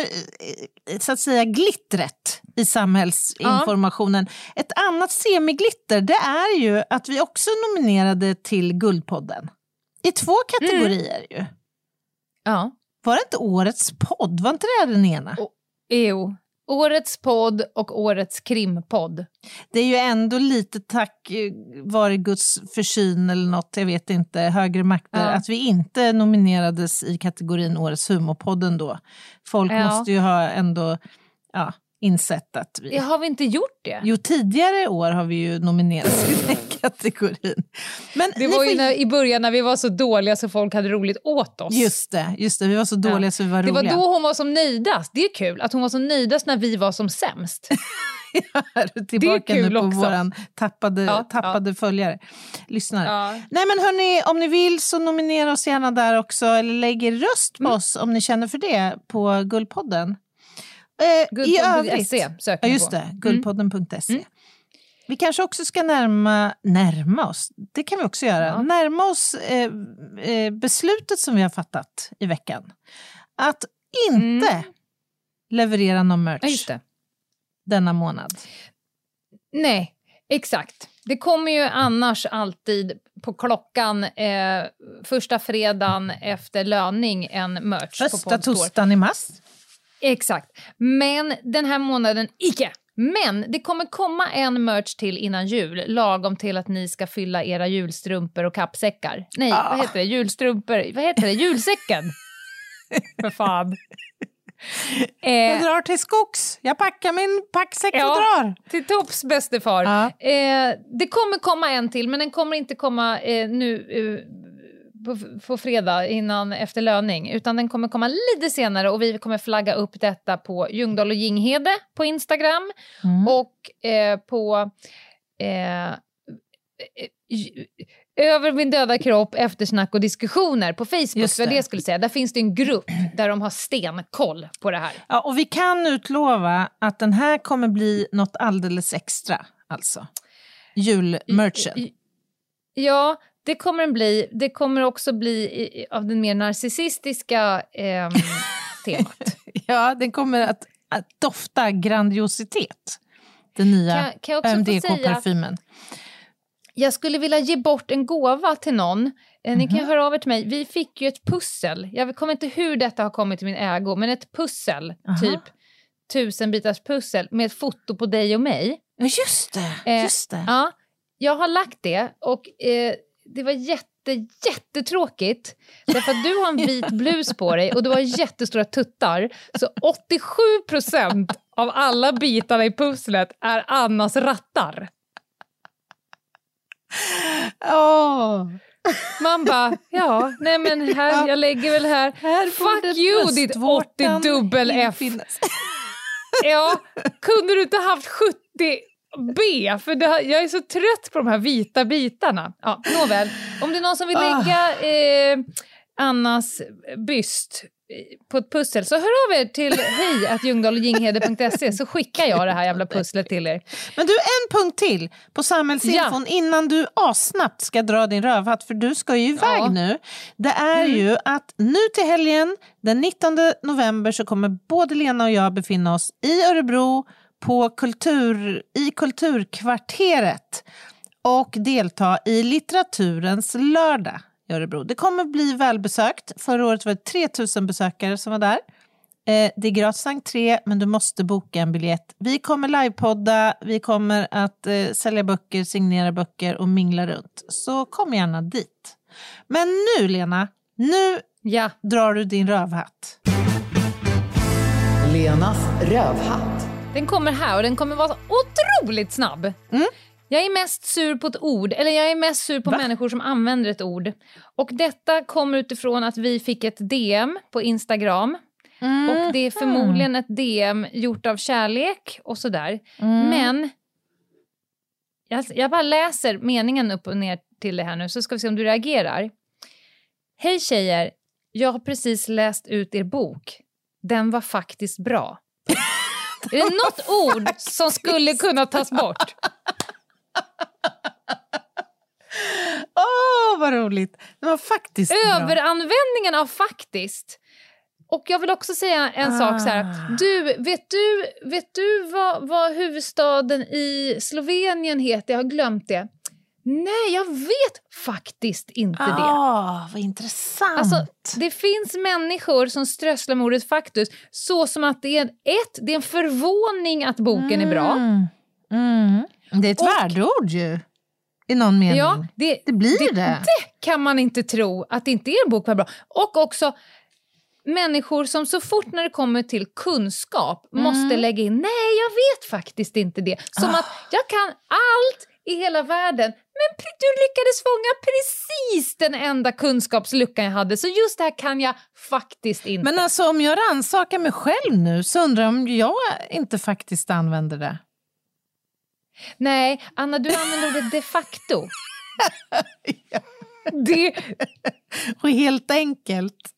eh, så att säga glittret i samhällsinformationen. Ett annat semiglitter det är ju att vi också nominerade till Guldpodden. I två kategorier ju. Ja. Var det inte årets podd? Var inte det den ena? Jo. Årets podd och årets krimpodd. Det är ju ändå lite tack eh, vare Guds försyn eller något, jag vet inte, högre makter, Ja. att vi inte nominerades i kategorin Årets humorpodden då. Folk Ja. måste ju ha ändå ja, insett att vi... Ja, har vi inte gjort det? Jo, tidigare år har vi ju nominerats i den kategorin. Men Det var ju får- när, i början när vi var så dåliga så folk hade roligt åt oss. Just det, just det, vi var så dåliga så vi var det var roliga. då hon var som nöjdast. Det är kul att hon var som nöjdast när vi var som sämst. Tillbaka kul nu på också. våran tappade, Ja, tappade följare, lyssnare. Ja. Nej men hörni, om ni vill så nominera oss gärna där också eller lägg er röst Mm. på oss om ni känner för det på Guldpodden. Eh, I övrigt, Guldpodden.se söker ja just det, guldpodden.se. Mm. Vi kanske också ska närma, närma oss, det kan vi också göra, Ja. närma oss eh, eh, beslutet som vi har fattat i veckan. Att inte Mm. leverera någon merch Ja, denna månad. Nej, exakt. Det kommer ju annars alltid på klockan eh, första fredagen efter löning en merch Första torsdagen i mars. Exakt. Men den här månaden, icke. Men det kommer komma en merch till innan jul, lagom till att ni ska fylla era julstrumpor och kappsäckar. Nej, Ah. vad heter det? Julstrumpor? Vad heter det? Julsäcken! För fan. Jag Eh, drar till skogs. Jag packar min packsäck och Ja. drar. till tops bäste far. Ja. Eh, det kommer komma en till, men den kommer inte komma eh, nu eh, på, på fredag innan efter löning, utan den kommer komma lite senare och vi kommer flagga upp detta på Ljungdahl och Ginghede på Instagram Mm. och eh, på eh, eh, över min döda kropp, eftersnack och diskussioner på Facebook. Just Det det. skulle säga. Där finns det en grupp där de har stenkoll på det här. Ja, och vi kan utlova att den här kommer bli något alldeles extra. Alltså. Julmerchen. Ja, det kommer den bli. Det kommer också bli i, av den mer narcissistiska ehm, temat. Ja, den kommer att, att dofta grandiositet. Den nya kan jag skulle vilja ge bort en gåva till någon. Eh, Ni kan Mhm. höra av er till mig. Vi fick ju ett pussel. Jag kommer inte hur detta har kommit till min ägo, men ett pussel, Aha. typ tusen bitars pussel med ett foto på dig och mig. Ja, just det. Eh, just det. Ja, jag har lagt det och eh, det var jätte, jättetråkigt. Därför att du har en vit blus på dig och du har jättestora tuttar. Så 87 procent av alla bitarna i pusslet är Annas rattar. Åh, Man bara, ja, nej men här, jag lägger väl här. här Fuck you ditt 80 dubbel F. Ja, kunde du inte haft 70 B? För det, jag är så trött på de här vita bitarna. Ja, nåväl, om det är någon som vill lägga eh, Annas byst eh, på ett pussel så hör av er till hej så skickar jag det här jävla pusslet till er. Men du, en punkt till på samhällsinfon innan du asnabbt ska dra din rövhatt, för du ska ju iväg Ja. Mm. nu. Det är ju att nu till helgen, den 19 november, så kommer både Lena och jag befinna oss i Örebro på kultur, i Kulturkvarteret och delta i litteraturens lördag i Örebro. Det kommer bli välbesökt. Förra året var det 3000 besökare som var där. Eh, det är gratis entré, men du måste boka en biljett. Vi kommer livepodda, vi kommer att eh, sälja böcker, signera böcker och mingla runt. Så kom gärna dit. Men nu, Lena, nu Ja, drar du din rövhatt. Lenas rövhatt. Den kommer här och den kommer vara otroligt snabb. Mm. Jag är mest sur på ett ord, eller jag är mest sur på Va? människor som använder ett ord. Och detta kommer utifrån att vi fick ett DM på Instagram. Och det är förmodligen ett DM gjort av kärlek och sådär. Mm. Men jag, jag bara läser meningen upp och ner till det här nu så ska vi se om du reagerar. Hej tjejer, jag har precis läst ut er bok. Den var faktiskt bra. Är det något ord som skulle kunna tas bort? Åh, vad roligt! Det var faktiskt. Överanvändningen av faktiskt. Och jag vill också säga en sak så här. Ah. Du, vet du, vet du vad, vad huvudstaden i Slovenien heter? Jag har glömt det. Nej, jag vet faktiskt inte det. Ah, vad intressant. Alltså, det finns människor som strösslar med ordet faktus så som att det är ett, det är en förvåning att boken är bra. Mm. Mm. Det är ett värdeord ju, i någon mening. Ja, det, Det blir det. det kan man inte tro att det inte är en bok var bra. Och också människor som så fort när det kommer till kunskap Mm. måste lägga in nej, jag vet faktiskt inte det. Som Ah. att jag kan allt i hela världen men du lyckades fånga precis den enda kunskapsluckan jag hade så just det här kan jag faktiskt inte. Men alltså om jag rannsakar mig själv nu så undrar jag om jag inte faktiskt använder det. Nej, Anna, du använder ordet de facto. det, Och helt enkelt.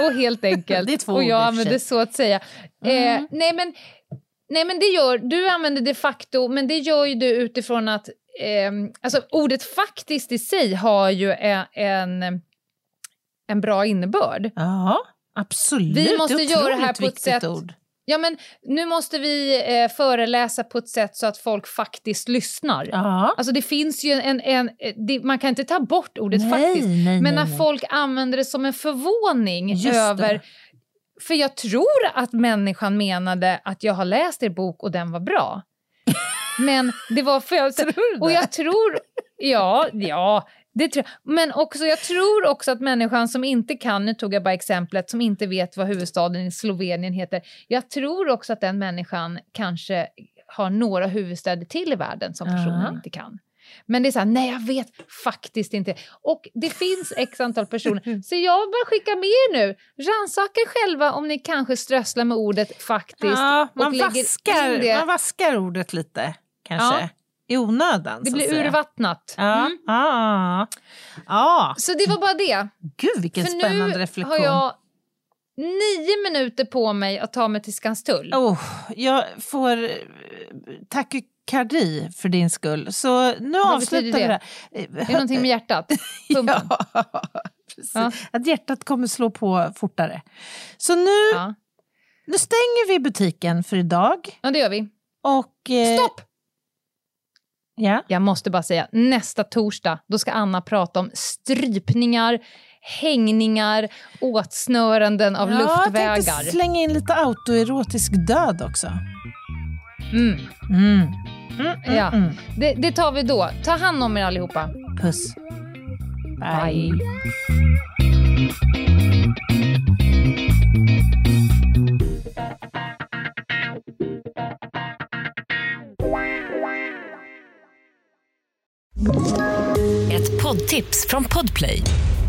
och helt enkelt. Det är två och jag använder så att säga. Mm. Eh, nej, men, nej, men det gör, du använder de facto, men det gör ju du utifrån att ehm, alltså, ordet faktiskt i sig har ju en, en, en bra innebörd. Ja, absolut. Vi måste det göra det här på ett sätt- Ord. Ja, men nu måste vi eh, föreläsa på ett sätt så att folk faktiskt lyssnar. Ja. Alltså det finns ju en... en det, man kan inte ta bort ordet Nej, faktiskt. nej, Men nej, när folk använder det som en förvåning Just över... det. För jag tror att människan menade att jag har läst er bok och den var bra. Men det var för jag... Tror och jag tror... Ja, ja. Det tror jag. Men också, jag tror också att människan som inte kan, nu tog jag bara exemplet, som inte vet vad huvudstaden i Slovenien heter. Jag tror också att den människan kanske har några huvudstäder till i världen som personen Ja. inte kan. Men det är så här, nej jag vet faktiskt inte. Och det finns x antal personer. Så jag bara skickar med er nu. Rannsaka själva om ni kanske strösslar med ordet faktiskt. Ja, man, och vaskar, man vaskar ordet lite, kanske. Ja. I onödan, Det blir säga. urvattnat. Ja. Mm. Ja. ja. Så det var bara det. Gud, vilken För spännande nu reflektion. har jag nio minuter på mig att ta mig till Skanstull. Oh, jag får eh, takykardi för din skull. Så nu Vad avslutar vi det. det? Är någonting med hjärtat? Pumpen? Ja, precis. Ja. Att hjärtat kommer slå på fortare. Så nu, Ja. nu stänger vi butiken för idag. ja, det gör vi. Och, eh, Stopp! Ja. Jag måste bara säga, nästa torsdag då ska Anna prata om strypningar, hängningar, åtsnöranden av ja, Jag luftvägar. tänkte slänga in lite autoerotisk död också. Mm, Mm. Mm, mm, Ja. mm. det, det tar vi då. Ta hand om er allihopa. Puss. Bye. Ett poddtips från Podplay.